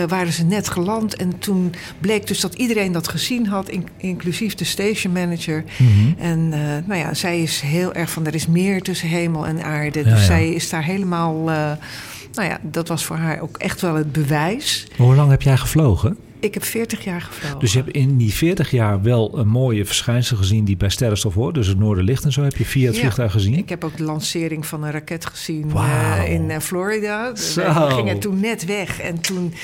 waren ze net geland. En toen bleek dus dat iedereen dat gezien had, in- inclusief de station manager. Mhm. En nou ja, zij is heel erg van er is meer tussen hemel en aarde. Ja, dus ja. zij is daar helemaal. Nou ja, dat was voor haar ook echt wel het bewijs. Maar hoe lang heb jij gevlogen? Ik heb 40 jaar gevlogen. Dus je hebt in die 40 jaar wel een mooie verschijnsel gezien die bij sterrenstof hoort. Dus het Noorderlicht en zo heb je via het Ja. vliegtuig gezien. Ik heb ook de lancering van een raket gezien eh, in eh, Florida. Zo. We gingen toen net weg en toen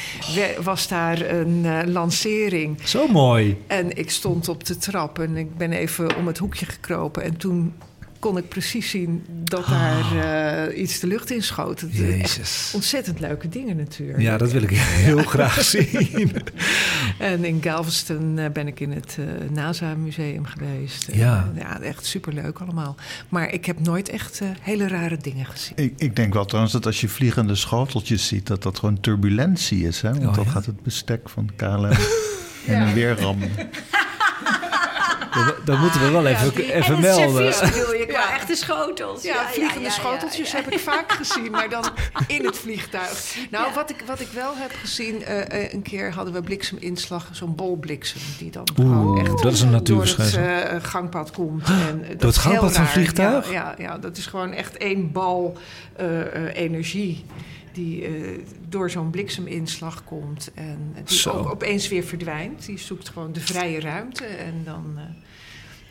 was daar een eh, lancering. Zo mooi. En ik stond op de trap en ik ben even om het hoekje gekropen. En toen kon ik precies zien dat daar eh, iets de lucht in schoot. Het- Jezus. Ontzettend leuke dingen natuurlijk. Ja, dat wil ik [LAUGHS] heel graag [LAUGHS] zien. En in Galveston eh, ben ik in het eh, NASA-museum geweest. Ja. ja, echt superleuk allemaal. Maar ik heb nooit echt hele rare dingen gezien. Ik, ik denk wel trouwens dat als je vliegende schoteltjes ziet, dat dat gewoon turbulentie is. Hè? Want Oh, dan ja? gaat het bestek van KLM [LAUGHS] en en weer rammen. Dat, dat moeten we wel even, even en het melden. servies bedoel je, [LAUGHS] qua echte schotels. Ja, vliegende schoteltjes heb ik vaak gezien, maar dan [LAUGHS] in het vliegtuig. Nou, wat, ik, wat ik wel heb gezien, eh, eh, een keer hadden we blikseminslag, zo'n bolbliksem, die dan Oeh, gewoon echt dat is een door het natuurverschijnsel. eh, gangpad komt. En, dat Door het gangpad van vliegtuig? Ja, ja, ja, dat is gewoon echt één bal eh, eh, energie. Die eh, door zo'n blikseminslag komt en die Zo. ook opeens weer verdwijnt. Die zoekt gewoon de vrije ruimte en dan. eh,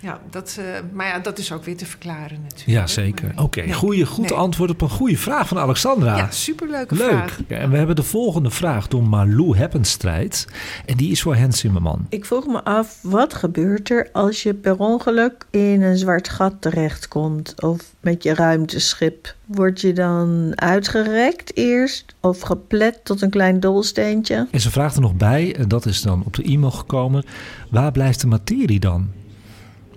ja, dat, eh, maar ja, dat is ook weer te verklaren natuurlijk. Ja, zeker. Oké, Nee. goeie, goed Nee. antwoord op een goede vraag van Alexandra. Ja, superleuke Leuk. vraag. Ja, en we hebben de volgende vraag door Malou Heppenstrijd. En die is voor Hans Zimmerman. Ik vroeg me af, wat gebeurt er als je per ongeluk in een zwart gat terechtkomt of met je ruimteschip? Word je dan uitgerekt eerst of geplet tot een klein dolsteentje? En ze vraagt er nog bij, en dat is dan op de e-mail gekomen. Waar blijft de materie dan?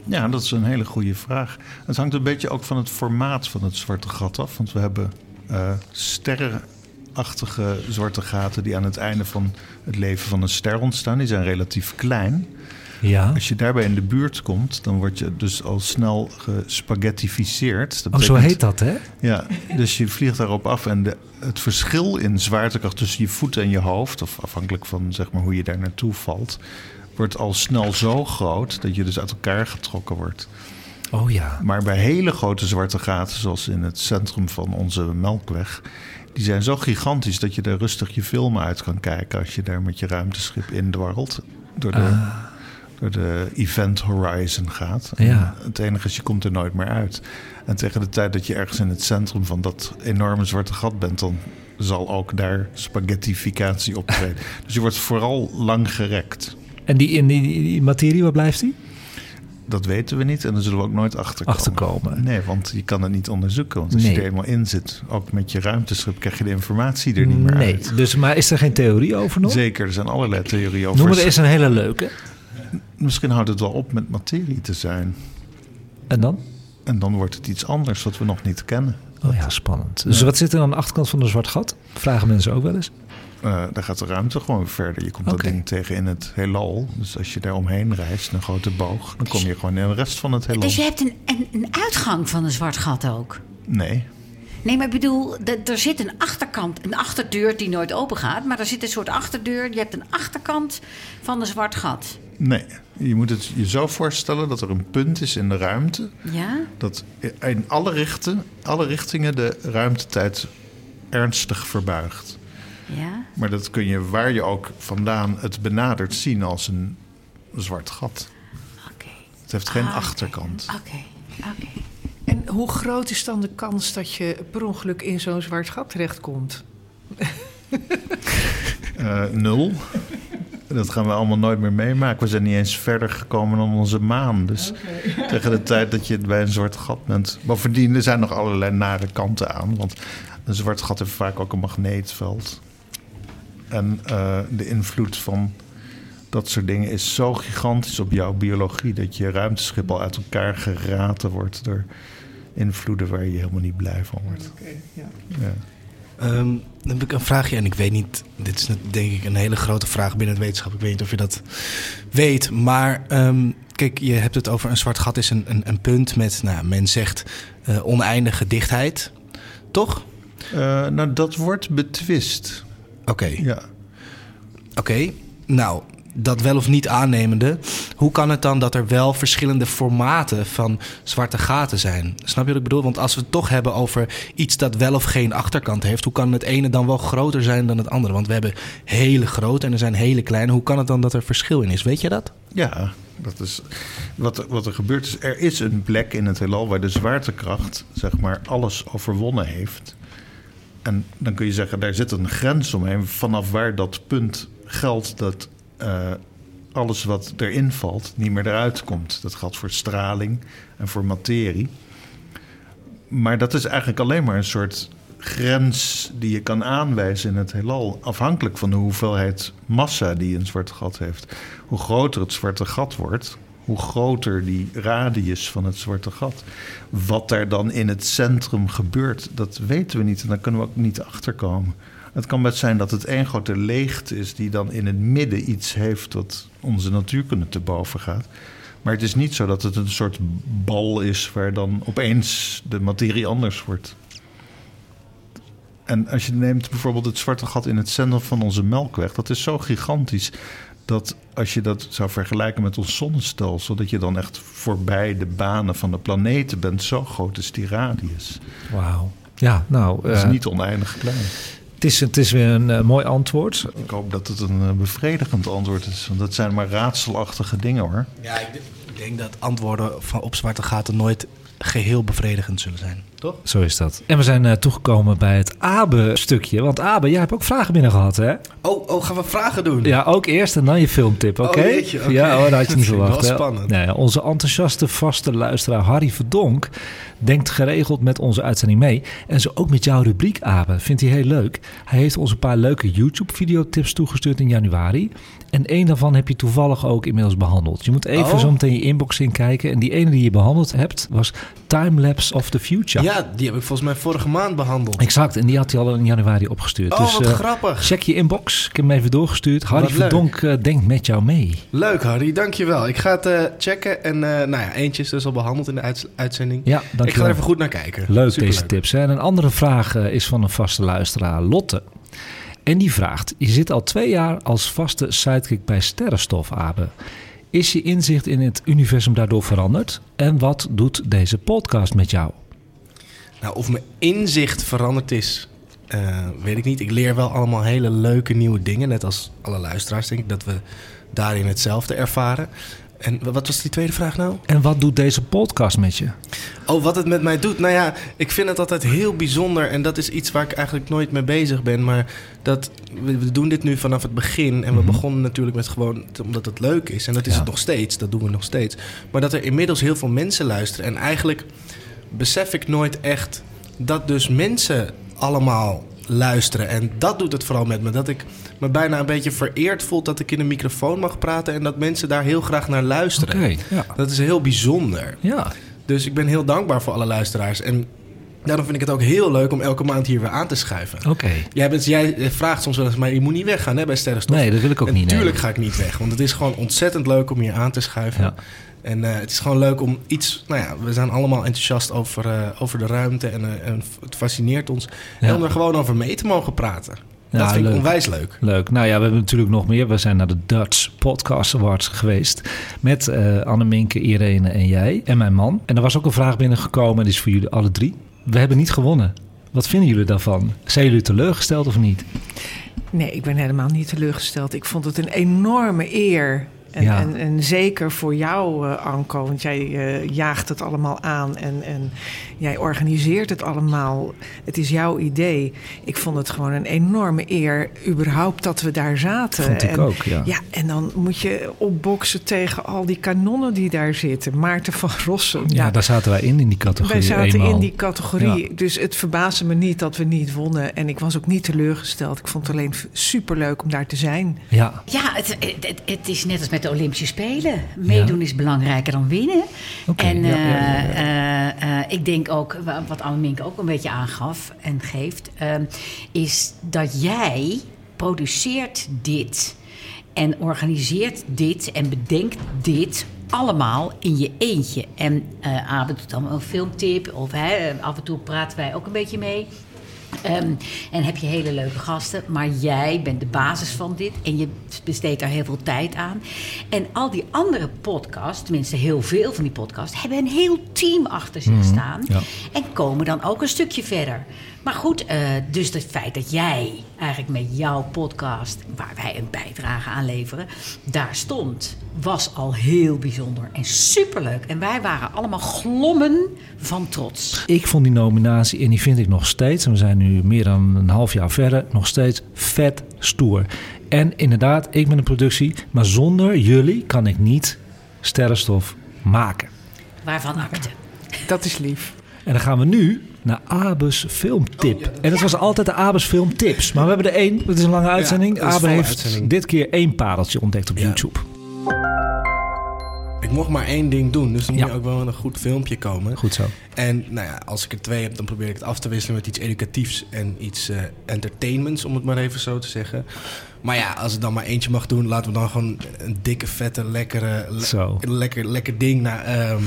Ja, dat is een hele goede vraag. Het hangt een beetje ook van het formaat van het zwarte gat af. Want we hebben eh sterrenachtige zwarte gaten die aan het einde van het leven van een ster ontstaan. Die zijn relatief klein. Ja. Als je daarbij in de buurt komt, dan word je dus al snel gespaghettificeerd. Dat Oh, zo heet dat, hè? Ja, dus je vliegt daarop af en de, het verschil in zwaartekracht tussen je voeten en je hoofd, of afhankelijk van zeg maar, hoe je daar naartoe valt, wordt al snel zo groot dat je dus uit elkaar getrokken wordt. Oh ja. Maar bij hele grote zwarte gaten, zoals in het centrum van onze Melkweg, die zijn zo gigantisch dat je daar rustig je film uit kan kijken als je daar met je ruimteschip indwarrelt. Door de, Ah. door de Event Horizon gaat. Ja. En Het enige is, je komt er nooit meer uit. En tegen de tijd dat je ergens in het centrum van dat enorme zwarte gat bent, dan zal ook daar spaghettificatie optreden. [LAUGHS] dus je wordt vooral lang gerekt. En die, in die, die, materie, waar blijft die? Dat weten we niet en daar zullen we ook nooit achter komen. Achterkomen. Nee, want je kan het niet onderzoeken. Want als Nee. je er eenmaal in zit, ook met je ruimteschip, krijg je de informatie er niet meer Nee, uit. dus, maar is er geen theorie over nog? Zeker, er zijn allerlei theorieën over. Noem er eens een hele leuke. Misschien houdt het wel op met materie te zijn. En dan? En dan wordt het iets anders wat we nog niet kennen. Oh ja, spannend. Dus wat zit er aan de achterkant van een zwart gat? Vragen mensen ook wel eens. Eh, daar gaat de ruimte gewoon verder. Je komt dat ding tegen in het heelal. Dus als je daar omheen reist, een grote boog, dan kom je gewoon in de rest van het heelal. Dus je hebt een, een, een uitgang van een zwart gat ook? Nee. Nee, maar ik bedoel, er zit een achterkant, een achterdeur die nooit open gaat. Maar er zit een soort achterdeur. Je hebt een achterkant van een zwart gat. Nee, je moet het je zo voorstellen dat er een punt is in de ruimte. Ja? Dat in alle, richten, alle richtingen de ruimtetijd ernstig verbuigt. Ja? Maar dat kun je waar je ook vandaan het benadert zien als een zwart gat. Het heeft geen Ah, achterkant. Oké, oké. En hoe groot is dan de kans dat je per ongeluk in zo'n zwart gat terechtkomt? Eh, nul. Dat gaan we allemaal nooit meer meemaken. We zijn niet eens verder gekomen dan onze maan. Dus tegen de tijd dat je bij een zwart gat bent. Bovendien, er zijn nog allerlei nare kanten aan. Want een zwart gat heeft vaak ook een magneetveld. En eh, de invloed van dat soort dingen is zo gigantisch op jouw biologie... dat je ruimteschip al uit elkaar geraten wordt... door invloeden waar je helemaal niet blij van wordt. Ja. Ehm, dan heb ik een vraagje en ik weet niet, dit is net, denk ik een hele grote vraag binnen het wetenschap. Ik weet niet of je dat weet, maar ehm, kijk, je hebt het over een zwart gat is een, een, een punt met, nou, men zegt eh, oneindige dichtheid, toch? Eh, nou, dat wordt betwist. Oké. Ja. Oké, nou, dat wel of niet aannemende, hoe kan het dan dat er wel verschillende formaten van zwarte gaten zijn? Snap je wat ik bedoel? Want als we het toch hebben over iets dat wel of geen achterkant heeft, hoe kan het ene dan wel groter zijn dan het andere? Want we hebben hele grote en er zijn hele kleine. Hoe kan het dan dat er verschil in is? Weet je dat? Ja, dat is, wat, er- wat er gebeurt is, er is een plek in het heelal waar de zwaartekracht zeg maar alles overwonnen heeft. En dan kun je zeggen, daar zit een grens omheen vanaf waar dat punt geldt dat eh, alles wat erin valt niet meer eruit komt. Dat geldt voor straling en voor materie. Maar dat is eigenlijk alleen maar een soort grens die je kan aanwijzen in het heelal. Afhankelijk van de hoeveelheid massa die een zwart gat heeft. Hoe groter het zwarte gat wordt, hoe groter die radius van het zwarte gat. Wat daar dan in het centrum gebeurt, dat weten we niet. En daar kunnen we ook niet achterkomen. Het kan best zijn dat het één grote leegte is die dan in het midden iets heeft wat onze natuurkunde te boven gaat. Maar het is niet zo dat het een soort bal is waar dan opeens de materie anders wordt. En als je neemt bijvoorbeeld het zwarte gat in het centrum van onze melkweg, dat is zo gigantisch dat als je dat zou vergelijken met ons zonnestelsel, dat je dan echt voorbij de banen van de planeten bent. Zo groot is die radius. Wauw. Ja, nou... Dat is eh, niet oneindig klein. Het is, het is weer een eh, mooi antwoord. Ik hoop dat het een eh, bevredigend antwoord is, want dat zijn maar raadselachtige dingen hoor. Ja, ik ik denk dat antwoorden van op zwarte gaten nooit geheel bevredigend zullen zijn, toch? Zo is dat. En we zijn eh, toegekomen bij het Abe-stukje. Want Abe, jij hebt ook vragen binnen gehad, hè? Oh, oh, gaan we vragen doen? Ja, ook eerst en dan je filmtip, oké? Oh, oké. Ja, oh, dat had je niet [LAUGHS] verwacht. wel spannend. Nou ja, onze enthousiaste vaste luisteraar Harry Verdonk denkt geregeld met onze uitzending mee. En zo ook met jouw rubriek, Abe. Vindt hij heel leuk. Hij heeft ons een paar leuke YouTube-videotips toegestuurd in januari. En één daarvan heb je toevallig ook inmiddels behandeld. Je moet even Oh. zo meteen je inbox in kijken. En die ene die je behandeld hebt was Timelapse of the Future. Ja, Ja, die heb ik volgens mij vorige maand behandeld. Exact, en die had hij al in januari opgestuurd. Oh, dus, wat eh, grappig. Check je inbox. Ik heb hem even doorgestuurd. Harry Wat. Verdonk eh, denkt met jou mee. Leuk, Harry. Dankjewel. Ik ga het eh, checken. En nou ja, eentje is dus al behandeld in de uitzending. Ja, Ik dankjewel. ga er even goed naar kijken. Leuk Superleuk. deze tips. Hè? En een andere vraag is van een vaste luisteraar, Lotte. En die vraagt: Je zit al twee jaar als vaste sidekick bij Sterrenstof, Abe. Is je inzicht in het universum daardoor veranderd? En wat doet deze podcast met jou? Nou, of mijn inzicht veranderd is, eh, weet ik niet. Ik leer wel allemaal hele leuke nieuwe dingen. Net als alle luisteraars, denk ik, dat we daarin hetzelfde ervaren. En wat was die tweede vraag nou? En wat doet deze podcast met je? Oh, wat het met mij doet? Nou ja, ik vind het altijd heel bijzonder. En dat is iets waar ik eigenlijk nooit mee bezig ben. Maar dat, we, doen dit nu vanaf het begin. En we begonnen natuurlijk met gewoon omdat het leuk is. En dat is Ja. het nog steeds. Dat doen we nog steeds. Maar dat er inmiddels heel veel mensen luisteren. En eigenlijk besef ik nooit echt dat dus mensen allemaal luisteren. En dat doet het vooral met me. Dat ik me bijna een beetje vereerd voel dat ik in een microfoon mag praten. En dat mensen daar heel graag naar luisteren. Oké, ja. Dat is heel bijzonder. Ja. Dus ik ben heel dankbaar voor alle luisteraars. En daarom vind ik het ook heel leuk om elke maand hier weer aan te schuiven. Oké. Jij, bent, jij eh, vraagt soms wel eens, maar je moet niet weggaan hè, bij Sterrenstof. Nee, dat wil ik ook en niet, nee. Natuurlijk ga ik niet weg, want het is gewoon ontzettend leuk om hier aan te schuiven. Ja. En eh, het is gewoon leuk om iets... Nou ja, we zijn allemaal enthousiast over, eh, over de ruimte en, eh, en het fascineert ons. Ja. En om er gewoon over mee te mogen praten. dat Ja, vind ik onwijs leuk. Leuk. Nou ja, we hebben natuurlijk nog meer. We zijn naar de Dutch Podcast Awards geweest. Met eh Anneminke, Irene en jij. En mijn man. En er was ook een vraag binnengekomen. En die is voor jullie alle drie. We hebben niet gewonnen. Wat vinden jullie daarvan? Zijn jullie teleurgesteld of niet? Nee, ik ben helemaal niet teleurgesteld. Ik vond het een enorme eer. En, Ja. en, en zeker voor jou, eh, Anko, want jij eh, jaagt het allemaal aan en, en jij organiseert het allemaal. Het is jouw idee. Ik vond het gewoon een enorme eer, überhaupt dat we daar zaten. Vond ik en, ook, ja. Ja, en dan moet je opboksen tegen al die kanonnen die daar zitten. Maarten van Rossum. Ja, daar zaten wij in, in die categorie. Wij zaten eenmaal. in die categorie. Ja. Dus het verbaasde me niet dat we niet wonnen. En ik was ook niet teleurgesteld. Ik vond het alleen superleuk om daar te zijn. Ja. Ja, het, het, het is net als met de Olympische Spelen. Meedoen is belangrijker dan winnen. en ja, ja, eh, eh, eh, ik denk ook, wa- wat Annemink ook een beetje aangaf en geeft... is dat jij produceert dit en organiseert dit en bedenkt dit allemaal in je eentje. En Abe doet dan een filmtip of hè, af en toe praten wij ook een beetje mee... Ehm, en heb je hele leuke gasten, maar jij bent de basis van dit en je besteedt daar heel veel tijd aan. En al die andere podcasts, tenminste heel veel van die podcasts, hebben een heel team achter zich Mhm, staan ja. en komen dan ook een stukje verder. Maar goed, eh, dus het feit dat jij eigenlijk met jouw podcast, waar wij een bijdrage aan leveren, daar stond, was al heel bijzonder en superleuk. En wij waren allemaal glommen van trots. Ik vond die nominatie, en die vind ik nog steeds, en we zijn nu meer dan een half jaar verder, nog steeds vet stoer. En inderdaad, ik ben een productie, maar zonder jullie kan ik niet sterrenstof maken. Waarvan akte. Dat is lief. En dan gaan we nu naar Abes filmtip. En het was altijd de Abes filmtips. Maar we hebben er één. Het is een lange uitzending. dat is Abe heeft uitzending. dit keer één pareltje ontdekt op YouTube. Mocht maar één ding doen, dus dan moet je ook wel een goed filmpje komen. Goed zo. En nou ja, als ik er twee heb, dan probeer ik het af te wisselen met iets educatiefs en iets eh, entertainments, om het maar even zo te zeggen. Maar ja, als ik dan maar eentje mag doen, laten we dan gewoon een dikke, vette, lekkere, le- Zo. lekker, lekker ding naar, ehm,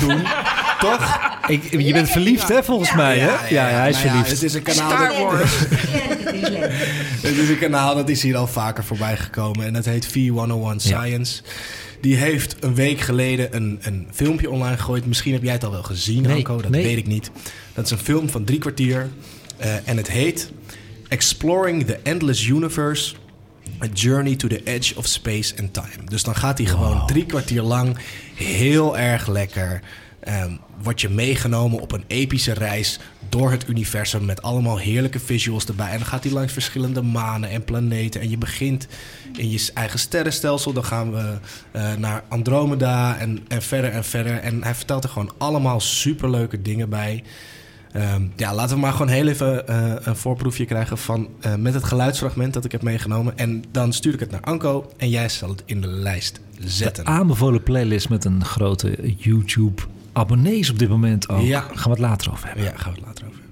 doen. [LAUGHS] Toch? Ik, je bent verliefd, hè, volgens mij, hè? Ja, ja, hij is Nou ja, verliefd. het is een kanaal. Star dat- Wars. [LAUGHS] Het is een kanaal dat is hier al vaker voorbij gekomen. En dat heet V101 Science. Die heeft een week geleden een, een filmpje online gegooid. Misschien heb jij het al wel gezien, Nee. Dat nee. weet ik niet. Dat is een film van drie kwartier. Eh, en het heet Exploring the Endless Universe... A Journey to the Edge of Space and Time. Dus dan gaat hij gewoon drie kwartier lang heel erg lekker... ehm word je meegenomen op een epische reis door het universum... met allemaal heerlijke visuals erbij. En dan gaat hij langs verschillende manen en planeten. En je begint in je eigen sterrenstelsel. Dan gaan we eh, naar Andromeda en, en verder en verder. En hij vertelt er gewoon allemaal superleuke dingen bij... Ehm, ja, laten we maar gewoon heel even eh, een voorproefje krijgen van eh, met het geluidsfragment dat ik heb meegenomen. En dan stuur ik het naar Anko en jij zal het in de lijst zetten. Aanbevolen playlist met een grote YouTube abonnees op dit moment ook. Ja. Gaan we het later over hebben. Ja, gaan we het later over hebben.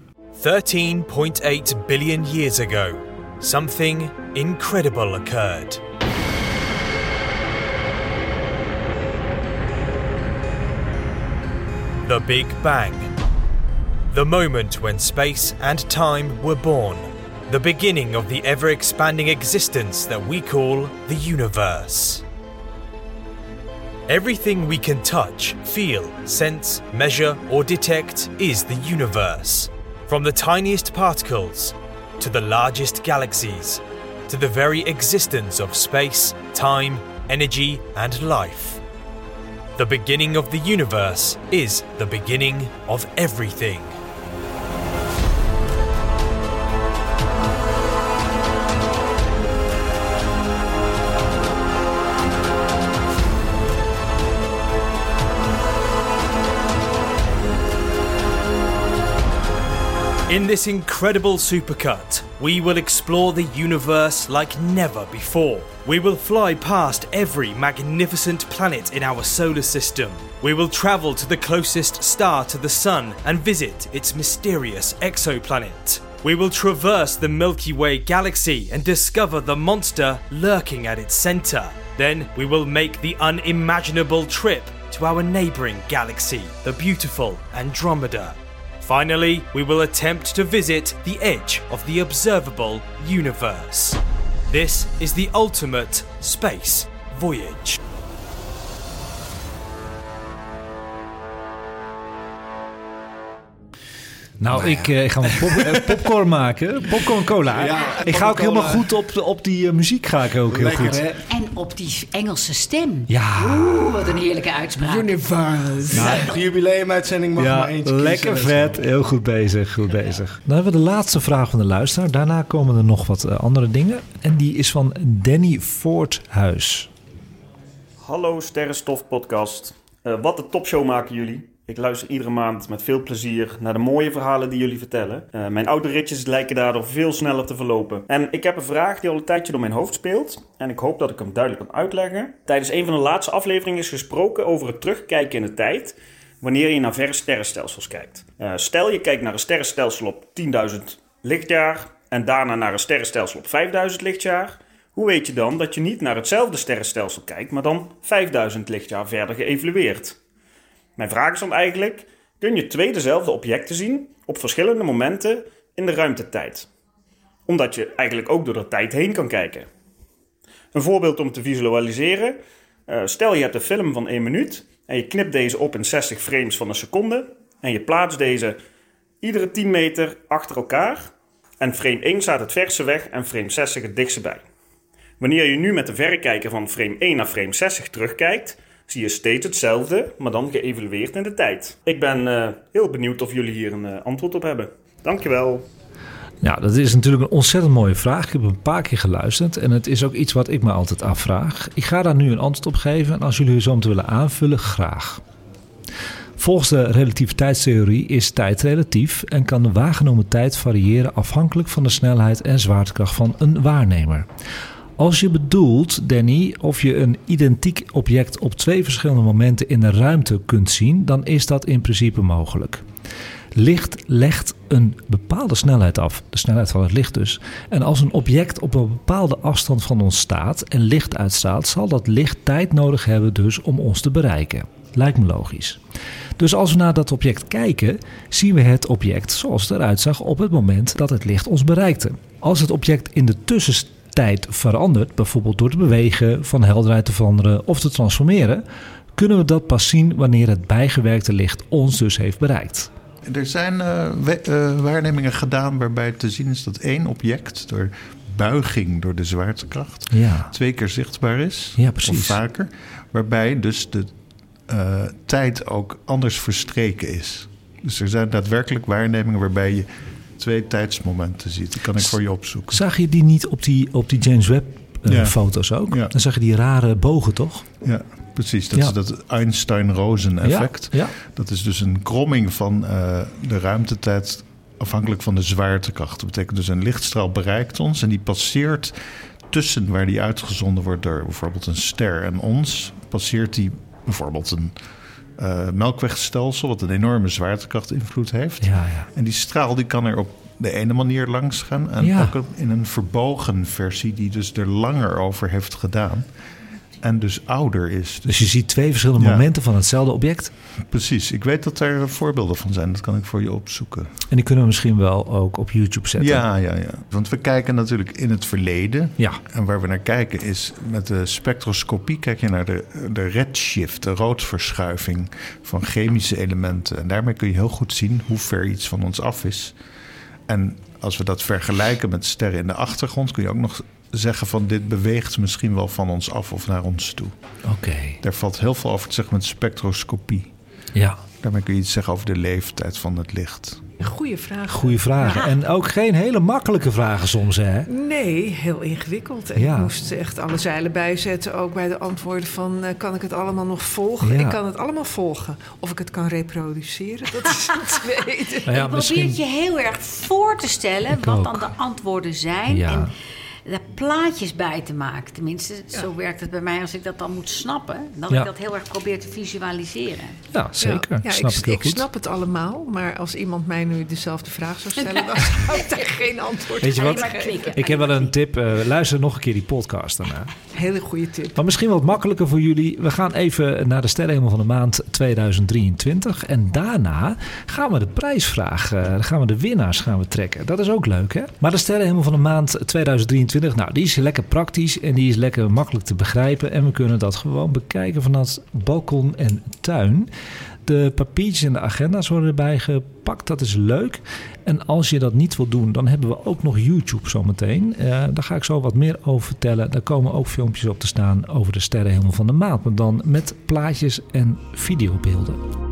13.8 billion years ago, something incredible occurred. The Big Bang. The moment when space and time were born. The beginning of the ever expanding existence that we call the universe. Everything we can touch, feel, sense, measure, or detect is the universe. From the tiniest particles to the largest galaxies, to the very existence of space, time, energy, and life. The beginning of the universe is the beginning of everything. In this incredible supercut, we will explore the universe like never before. We will fly past every magnificent planet in our solar system. We will travel to the closest star to the Sun and visit its mysterious exoplanet. We will traverse the Milky Way galaxy and discover the monster lurking at its center. Then we will make the unimaginable trip to our neighboring galaxy, the beautiful Andromeda. Finally, we will attempt to visit the edge of the observable universe. This is the ultimate space voyage. Nou, ik, eh, ik ga pop, eh, popcorn maken. Popcorn cola. Ja, ik ga ook helemaal goed op, de- op die eh, muziek ga ik ook heel Lekker, goed. hè? En op die Engelse stem. Ja. Oeh, wat een heerlijke uitspraak. Universe. Nou, de jubileumuitzending mag Ja, maar eentje lekker kiezen. vet. Heel goed bezig, goed bezig. Dan hebben we de laatste vraag van de luisteraar. Daarna komen er nog wat andere dingen. En die is van Danny Voorthuis. Hallo Sterrenstof Podcast. Eh, wat een topshow maken jullie. Ik luister iedere maand met veel plezier naar de mooie verhalen die jullie vertellen. Eh, mijn autoritjes lijken daardoor veel sneller te verlopen. En ik heb een vraag die al een tijdje door mijn hoofd speelt. En ik hoop dat ik hem duidelijk kan uitleggen. Tijdens een van de laatste afleveringen is gesproken over het terugkijken in de tijd. Wanneer je naar verre sterrenstelsels kijkt. Eh, stel je kijkt naar een sterrenstelsel op 10.000 lichtjaar. En daarna naar een sterrenstelsel op 5000 lichtjaar. Hoe weet je dan dat je niet naar hetzelfde sterrenstelsel kijkt, maar dan 5000 lichtjaar verder geëvalueerd? Mijn vraag is dan eigenlijk: kun je twee dezelfde objecten zien op verschillende momenten in de ruimtetijd? Omdat je eigenlijk ook door de tijd heen kan kijken. Een voorbeeld om te visualiseren: eh, stel je hebt een film van 1 minuut en je knipt deze op in 60 frames van een seconde en je plaatst deze iedere 10 meter achter elkaar. En frame 1 staat het verste weg en frame 60 het dichtste bij. Wanneer je nu met de verrekijker van frame 1 naar frame 60 terugkijkt, zie je steeds hetzelfde, maar dan geëvalueerd in de tijd. Ik ben eh, heel benieuwd of jullie hier een eh, antwoord op hebben. Dankjewel. Ja, dat is natuurlijk een ontzettend mooie vraag. Ik heb een paar keer geluisterd en het is ook iets wat ik me altijd afvraag. Ik ga daar nu een antwoord op geven en als jullie zo te willen aanvullen, graag. Volgens de relativiteitstheorie is tijd relatief en kan de waargenomen tijd variëren afhankelijk van de snelheid en zwaartekracht van een waarnemer. Als je bedoelt, Danny, of je een identiek object op twee verschillende momenten in de ruimte kunt zien, dan is dat in principe mogelijk. Licht legt een bepaalde snelheid af, de snelheid van het licht dus. En als een object op een bepaalde afstand van ons staat en licht uitstraalt, zal dat licht tijd nodig hebben dus om ons te bereiken. Lijkt me logisch. Dus als we naar dat object kijken, zien we het object zoals het eruit zag op het moment dat het licht ons bereikte. Als het object in de tussentijd verandert, bijvoorbeeld door te bewegen, van helderheid te veranderen of te transformeren, kunnen we dat pas zien wanneer het bijgewerkte licht ons dus heeft bereikt. Er zijn eh, we- eh, waarnemingen gedaan waarbij te zien is dat één object door buiging door de zwaartekracht Ja. twee keer zichtbaar is. Ja, precies. Of vaker. Waarbij dus de eh, tijd ook anders verstreken is. Dus er zijn daadwerkelijk waarnemingen waarbij je twee tijdsmomenten ziet. Die kan ik voor je opzoeken. Zag je die niet op die, op die James Webb eh, Ja. ook? Ja. Dan zag je die rare bogen toch? Ja, precies. Dat Ja. is dat Einstein-Rosen-effect. Dat is dus een kromming van eh, de ruimtetijd afhankelijk van de zwaartekracht. Dat betekent dus een lichtstraal bereikt ons en die passeert tussen waar die uitgezonden wordt door bijvoorbeeld een ster en ons, passeert die bijvoorbeeld een eh, melkwegstelsel, wat een enorme zwaartekrachtinvloed heeft. Ja, ja. En die straal die kan er op de ene manier langs gaan. En Ja. ook in een verbogen versie, die dus er langer over heeft gedaan. En dus ouder is. Dus je ziet twee verschillende Ja. momenten van hetzelfde object. Precies. Ik weet dat er voorbeelden van zijn. Dat kan ik voor je opzoeken. En die kunnen we misschien wel ook op YouTube zetten. Ja, ja, ja. Want we kijken natuurlijk in het verleden. Ja. En waar we naar kijken is met de spectroscopie kijk je naar de, de redshift, de roodverschuiving van chemische elementen. En daarmee kun je heel goed zien hoe ver iets van ons af is. En als we dat vergelijken met sterren in de achtergrond, kun je ook nog zeggen van dit beweegt misschien wel van ons af of naar ons toe. Oké. Daar valt heel veel over te zeggen met spectroscopie. Ja. Daarmee kun je iets zeggen over de leeftijd van het licht. Goeie vraag. Goeie vragen. En ook geen hele makkelijke vragen soms, hè? Nee, heel ingewikkeld. En Ja. Ik moest echt alle zeilen bijzetten, ook bij de antwoorden van... eh, kan ik het allemaal nog volgen? Ja. Ik kan het allemaal volgen. Of ik het kan reproduceren, dat is het [LAUGHS] tweede. Nou ja, ik misschien- probeer het je heel erg voor te stellen Ik wat ook. dan de antwoorden zijn. Ja. En daar plaatjes bij te maken. Tenminste, zo werkt het bij mij als ik dat dan moet snappen. Dat Ja. ik dat heel erg probeer te visualiseren. Ja, zeker. Ja, snap ik, ik heel goed. snap het allemaal, maar als iemand mij nu dezelfde vraag zou stellen... [LAUGHS] dan zou ik daar geen antwoord Weet je op wat? Ik heb wel een tip. eh, luister nog een keer die podcast daarna. Hele goede tip. Maar misschien wat makkelijker voor jullie. We gaan even naar de sterrenhemel van de maand 2023. En daarna gaan we de prijsvraag, dan gaan we de winnaars gaan we trekken. Dat is ook leuk, hè? Maar de sterrenhemel van de maand 2023, nou, die is lekker praktisch en die is lekker makkelijk te begrijpen. En we kunnen dat gewoon bekijken vanuit balkon en tuin. De papiertjes en de agenda's worden erbij gepakt. Dat is leuk. En als je dat niet wil doen, dan hebben we ook nog YouTube zometeen. Eh daar ga ik zo wat meer over vertellen. Daar komen ook filmpjes op te staan over de sterrenhemel van de maand. Maar dan met plaatjes en videobeelden.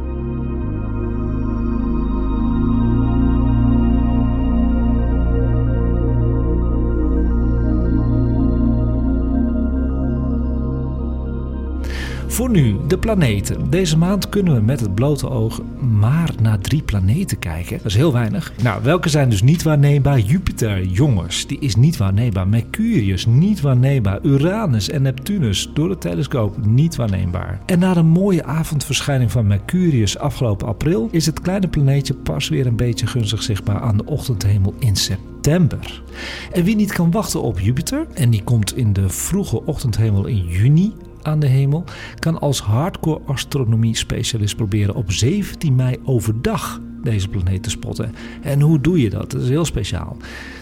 Voor nu, de planeten. Deze maand kunnen we met het blote oog maar naar drie planeten kijken. Dat is heel weinig. Nou, welke zijn dus niet waarneembaar? Jupiter, jongens, die is niet waarneembaar. Mercurius, niet waarneembaar. Uranus en Neptunus, door de telescoop, niet waarneembaar. En na de mooie avondverschijning van Mercurius afgelopen april... is het kleine planeetje pas weer een beetje gunstig zichtbaar aan de ochtendhemel in september. En wie niet kan wachten op Jupiter... en die komt in de vroege ochtendhemel in juni aan de hemel, kan als hardcore astronomie specialist proberen op 17 mei overdag deze planeet te spotten. En hoe doe je dat? Dat is heel speciaal.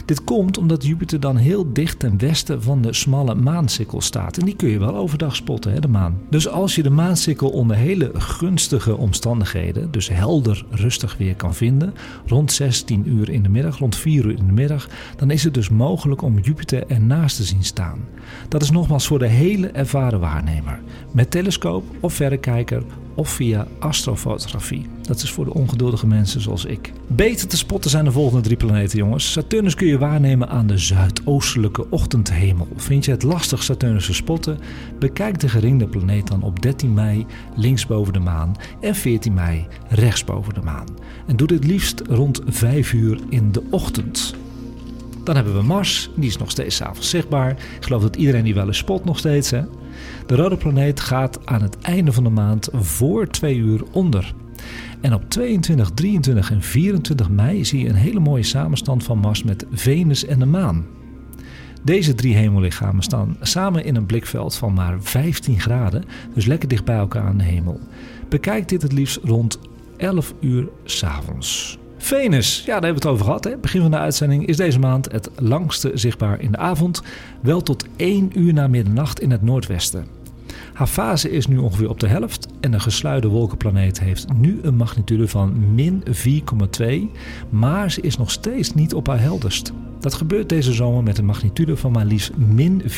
Dit komt omdat Jupiter dan heel dicht ten westen van de smalle maansikkel staat. En die kun je wel overdag spotten, hè, de maan. Dus als je de maansikkel onder hele gunstige omstandigheden, dus helder, rustig weer kan vinden, rond 16 uur in de middag, rond 4 uur in de middag, dan is het dus mogelijk om Jupiter ernaast te zien staan. Dat is nogmaals voor de hele ervaren waarnemer. Met telescoop of verrekijker of via astrofotografie. Dat is voor de ongeduldige mensen zoals ik. Beter te spotten zijn de volgende drie planeten, jongens. Saturnus kun je waarnemen aan de zuidoostelijke ochtendhemel. Vind je het lastig Saturnus te spotten? Bekijk de geringde planeet dan op 13 mei links boven de maan en 14 mei rechts boven de maan. En doe dit liefst rond 5 uur in de ochtend. Dan hebben we Mars, die is nog steeds 's avonds zichtbaar. Ik geloof dat iedereen die wel eens spot nog steeds. Hè? De rode planeet gaat aan het einde van de maand voor 2 uur onder. En op 22, 23 en 24 mei zie je een hele mooie samenstand van Mars met Venus en de maan. Deze drie hemellichamen staan samen in een blikveld van maar 15 graden, dus lekker dicht bij elkaar aan de hemel. Bekijk dit het liefst rond 11 uur s'avonds. Venus, ja, daar hebben we het over gehad. Hè? Begin van de uitzending is deze maand het langste zichtbaar in de avond. Wel tot 1 uur na middernacht in het noordwesten. Haar fase is nu ongeveer op de helft en de gesluide wolkenplaneet heeft nu een magnitude van min 4,2, maar ze is nog steeds niet op haar helderst. Dat gebeurt deze zomer met een magnitude van maar liefst min 4,5.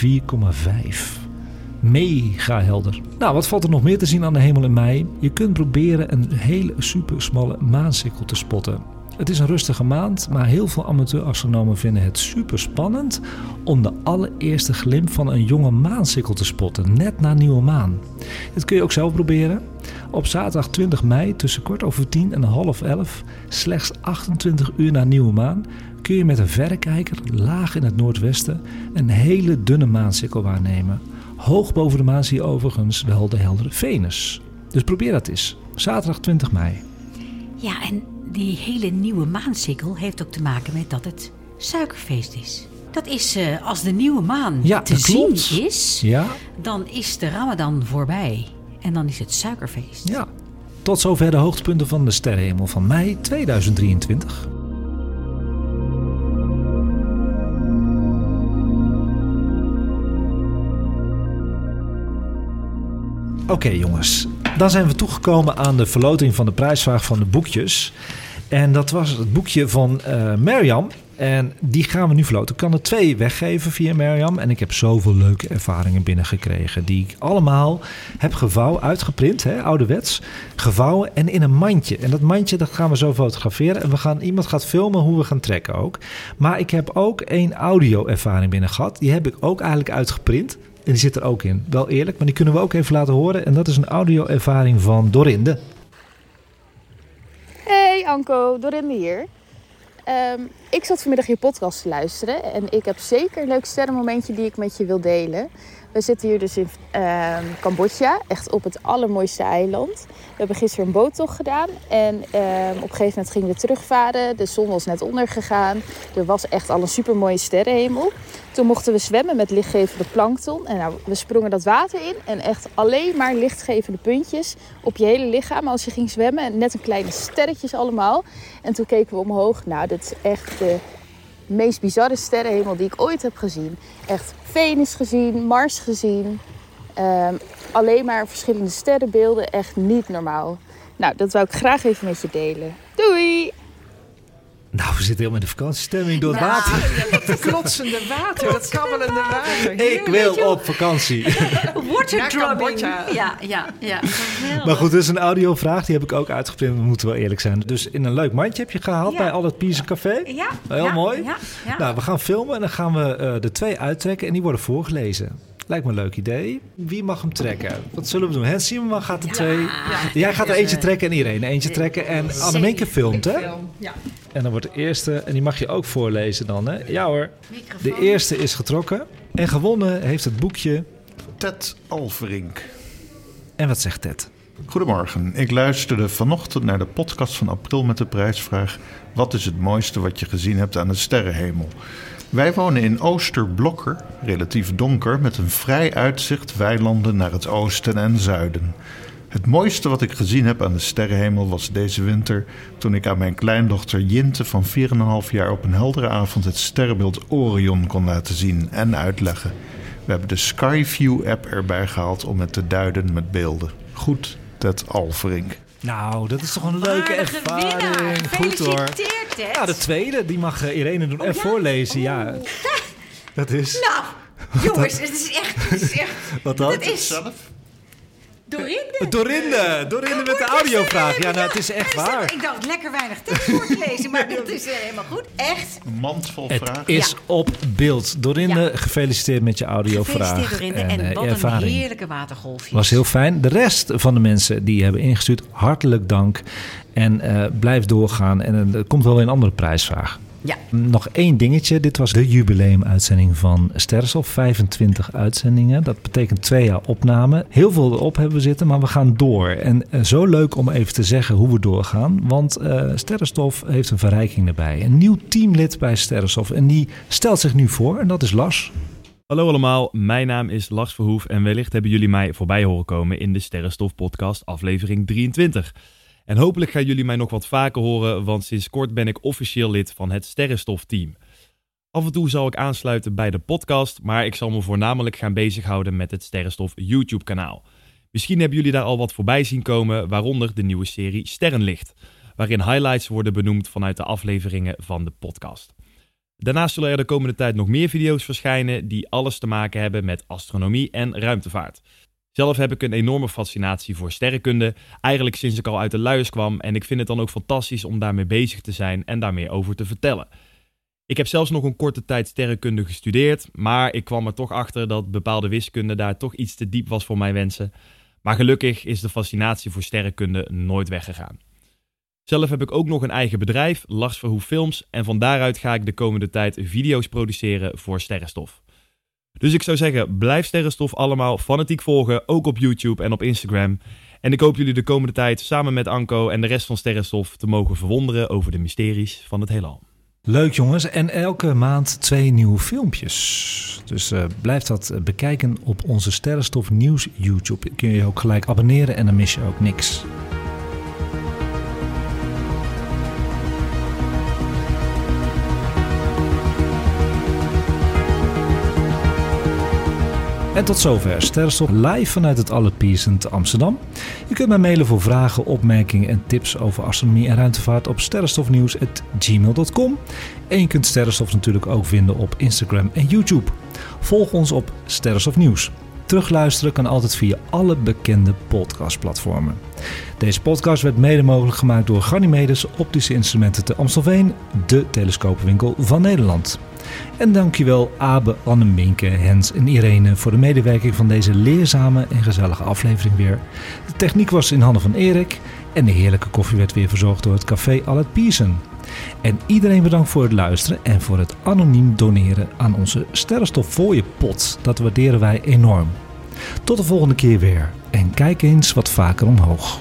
Mega helder. Nou, wat valt er nog meer te zien aan de hemel in mei? Je kunt proberen een hele super smalle maansikkel te spotten. Het is een rustige maand, maar heel veel amateurastronomen vinden het super spannend om de allereerste glimp van een jonge maansikkel te spotten, net na nieuwe maan. Dit kun je ook zelf proberen. Op zaterdag 20 mei tussen kwart over tien en half elf, slechts 28 uur na nieuwe maan, kun je met een verrekijker laag in het noordwesten een hele dunne maansikkel waarnemen. Hoog boven de maan zie je overigens wel de heldere Venus. Dus probeer dat eens. Zaterdag 20 mei. Ja, en die hele nieuwe maansikkel heeft ook te maken met dat het suikerfeest is. Dat is eh, als de nieuwe maan Ja, te klopt. zien is, Ja. dan is de Ramadan voorbij. En dan is het suikerfeest. Ja. Tot zover de hoogtepunten van de sterrenhemel van mei 2023. Oké jongens, dan zijn we toegekomen aan de verloting van de prijsvraag van de boekjes. En dat was het boekje van Mirjam. En die gaan we nu verloten. Ik kan er twee weggeven via Mirjam. En ik heb zoveel leuke ervaringen binnengekregen. Die ik allemaal heb gevouwen, uitgeprint, hè, ouderwets. Gevouwen en in een mandje. En dat mandje dat gaan we zo fotograferen. En we gaan, iemand gaat filmen hoe we gaan trekken ook. Maar ik heb ook één audio-ervaring binnen gehad. Die heb ik ook eigenlijk uitgeprint. En die zit er ook in. Wel eerlijk, maar die kunnen we ook even laten horen. En dat is een audio-ervaring van Dorinde. Hey Anko, Dorinde hier. Ehm, ik zat vanmiddag je podcast te luisteren en ik heb zeker een leuk sterrenmomentje die ik met je wil delen. We zitten hier dus in ehm, Cambodja, echt op het allermooiste eiland. We hebben gisteren een boottocht gedaan en ehm, op een gegeven moment gingen we terugvaren. De zon was net ondergegaan. Er was echt al een supermooie sterrenhemel. Toen mochten we zwemmen met lichtgevende plankton. En nou, we sprongen dat water in en echt alleen maar lichtgevende puntjes op je hele lichaam als je ging zwemmen. En net een kleine sterretjes allemaal. En toen keken we omhoog. Nou, dit is echt de meest bizarre sterrenhemel die ik ooit heb gezien. Echt Venus gezien, Mars gezien. Ehm, alleen maar verschillende sterrenbeelden. Echt niet normaal. Nou, dat wou ik graag even met je delen. Doei! Nou, we zitten helemaal in de vakantiestemming door het Nou, water. ja, dat [LAUGHS] klotsende water, dat kabbelende water. Ik wil op vakantie. [LAUGHS] Waterdrubbing. Cambodja. Ja, ja, ja. Geweldig. Maar goed, dus een audiovraag, die heb ik ook uitgeprint, we moeten wel eerlijk zijn. Dus in een leuk mandje heb je gehaald Ja. bij Al het Piezen Café. Ja. Heel ja, mooi. Ja, ja. Nou, we gaan filmen en dan gaan we eh, de twee uittrekken en die worden voorgelezen. Lijkt me een leuk idee. Wie mag hem trekken? Wat zullen we doen? Hans Simon gaat er twee. Jij gaat er eentje trekken en Irene eentje trekken. En Anneminke filmt, hè? Ja. En dan wordt de eerste, en die mag je ook voorlezen dan, hè? Ja hoor. De eerste is getrokken. En gewonnen heeft het boekje. Ted Alverink. En wat zegt Ted? Goedemorgen. Ik luisterde vanochtend naar de podcast van april met de prijsvraag: Wat is het mooiste wat je gezien hebt aan de sterrenhemel? Wij wonen in Oosterblokker, relatief donker, met een vrij uitzicht weilanden naar het oosten en zuiden. Het mooiste wat ik gezien heb aan de sterrenhemel was deze winter toen ik aan mijn kleindochter Jinte van 4,5 jaar op een heldere avond het sterrenbeeld Orion kon laten zien en uitleggen. We hebben de Skyview app erbij gehaald om het te duiden met beelden. Goed, Ted Alverink. Nou, dat is toch een leuke ervaring. Goed hoor. Ted. Ja, de tweede, die mag eh, Irene doen en voorlezen. Ja, dat is. Nou, [LAUGHS] jongens, het is echt... Het is echt Wat dan? Het is Dorinde. Dorinde, Dorinde met de audiovraag. Ja, nou, het is echt waar. Ik dacht lekker weinig tekst voor te lezen, maar [LAUGHS] dat is eh, helemaal goed. Echt. Een mand vol Het vragen. is op beeld. Dorinde, gefeliciteerd met je audiovraag. Gefeliciteerd Dorinde. En, eh, wat een heerlijke watergolfje. Was heel fijn. De rest van de mensen die hebben ingestuurd, hartelijk dank. En eh, blijf doorgaan. En eh, er komt wel weer een andere prijsvraag. Ja. Nog één dingetje. Dit was de jubileumuitzending van Sterrenstof. 25 uitzendingen. Dat betekent twee jaar opname. Heel veel erop hebben we zitten, maar we gaan door. En eh, zo leuk om even te zeggen hoe we doorgaan. Want eh Sterrenstof heeft een verrijking erbij. Een nieuw teamlid bij Sterrenstof. En die stelt zich nu voor. En dat is Lars. Hallo allemaal, mijn naam is Lars Verhoef en wellicht hebben jullie mij voorbij horen komen in de Sterrenstof podcast aflevering 23. En hopelijk gaan jullie mij nog wat vaker horen, want sinds kort ben ik officieel lid van het Sterrenstof team. Af en toe zal ik aansluiten bij de podcast, maar ik zal me voornamelijk gaan bezighouden met het Sterrenstof YouTube kanaal. Misschien hebben jullie daar al wat voorbij zien komen, waaronder de nieuwe serie Sterrenlicht, waarin highlights worden benoemd vanuit de afleveringen van de podcast. Daarnaast zullen er de komende tijd nog meer video's verschijnen die alles te maken hebben met astronomie en ruimtevaart. Zelf heb ik een enorme fascinatie voor sterrenkunde, eigenlijk sinds ik al uit de luiers kwam en ik vind het dan ook fantastisch om daarmee bezig te zijn en daar meer over te vertellen. Ik heb zelfs nog een korte tijd sterrenkunde gestudeerd, maar ik kwam er toch achter dat bepaalde wiskunde daar toch iets te diep was voor mijn wensen. Maar gelukkig is de fascinatie voor sterrenkunde nooit weggegaan. Zelf heb ik ook nog een eigen bedrijf, Lars Verhoef Films, en van daaruit ga ik de komende tijd video's produceren voor Sterrenstof. Dus ik zou zeggen, blijf Sterrenstof allemaal fanatiek volgen, ook op YouTube en op Instagram. En ik hoop jullie de komende tijd samen met Anko en de rest van Sterrenstof te mogen verwonderen over de mysteries van het heelal. Leuk jongens, en elke maand twee nieuwe filmpjes. Dus uh, blijf dat bekijken op onze Sterrenstof Nieuws YouTube. Kun je je ook gelijk abonneren en dan mis je ook niks. En tot zover Sterrenstof live vanuit het Allerpiece te Amsterdam. Je kunt mij mailen voor vragen, opmerkingen en tips over astronomie en ruimtevaart op sterrenstofnieuws.gmail.com. En je kunt Sterrenstof natuurlijk ook vinden op Instagram en YouTube. Volg ons op Sterrenstof Nieuws. Terugluisteren kan altijd via alle bekende podcastplatformen. Deze podcast werd mede mogelijk gemaakt door Ganymedes Optische Instrumenten te Amstelveen, de telescoopwinkel van Nederland. En dankjewel Abe, Anne, Minke, Hens en Irene voor de medewerking van deze leerzame en gezellige aflevering weer. De techniek was in handen van Erik en de heerlijke koffie werd weer verzorgd door het café Allet Pierson. En iedereen bedankt voor het luisteren en voor het anoniem doneren aan onze Sterrenstof pot. Dat waarderen wij enorm. Tot de volgende keer weer en kijk eens wat vaker omhoog.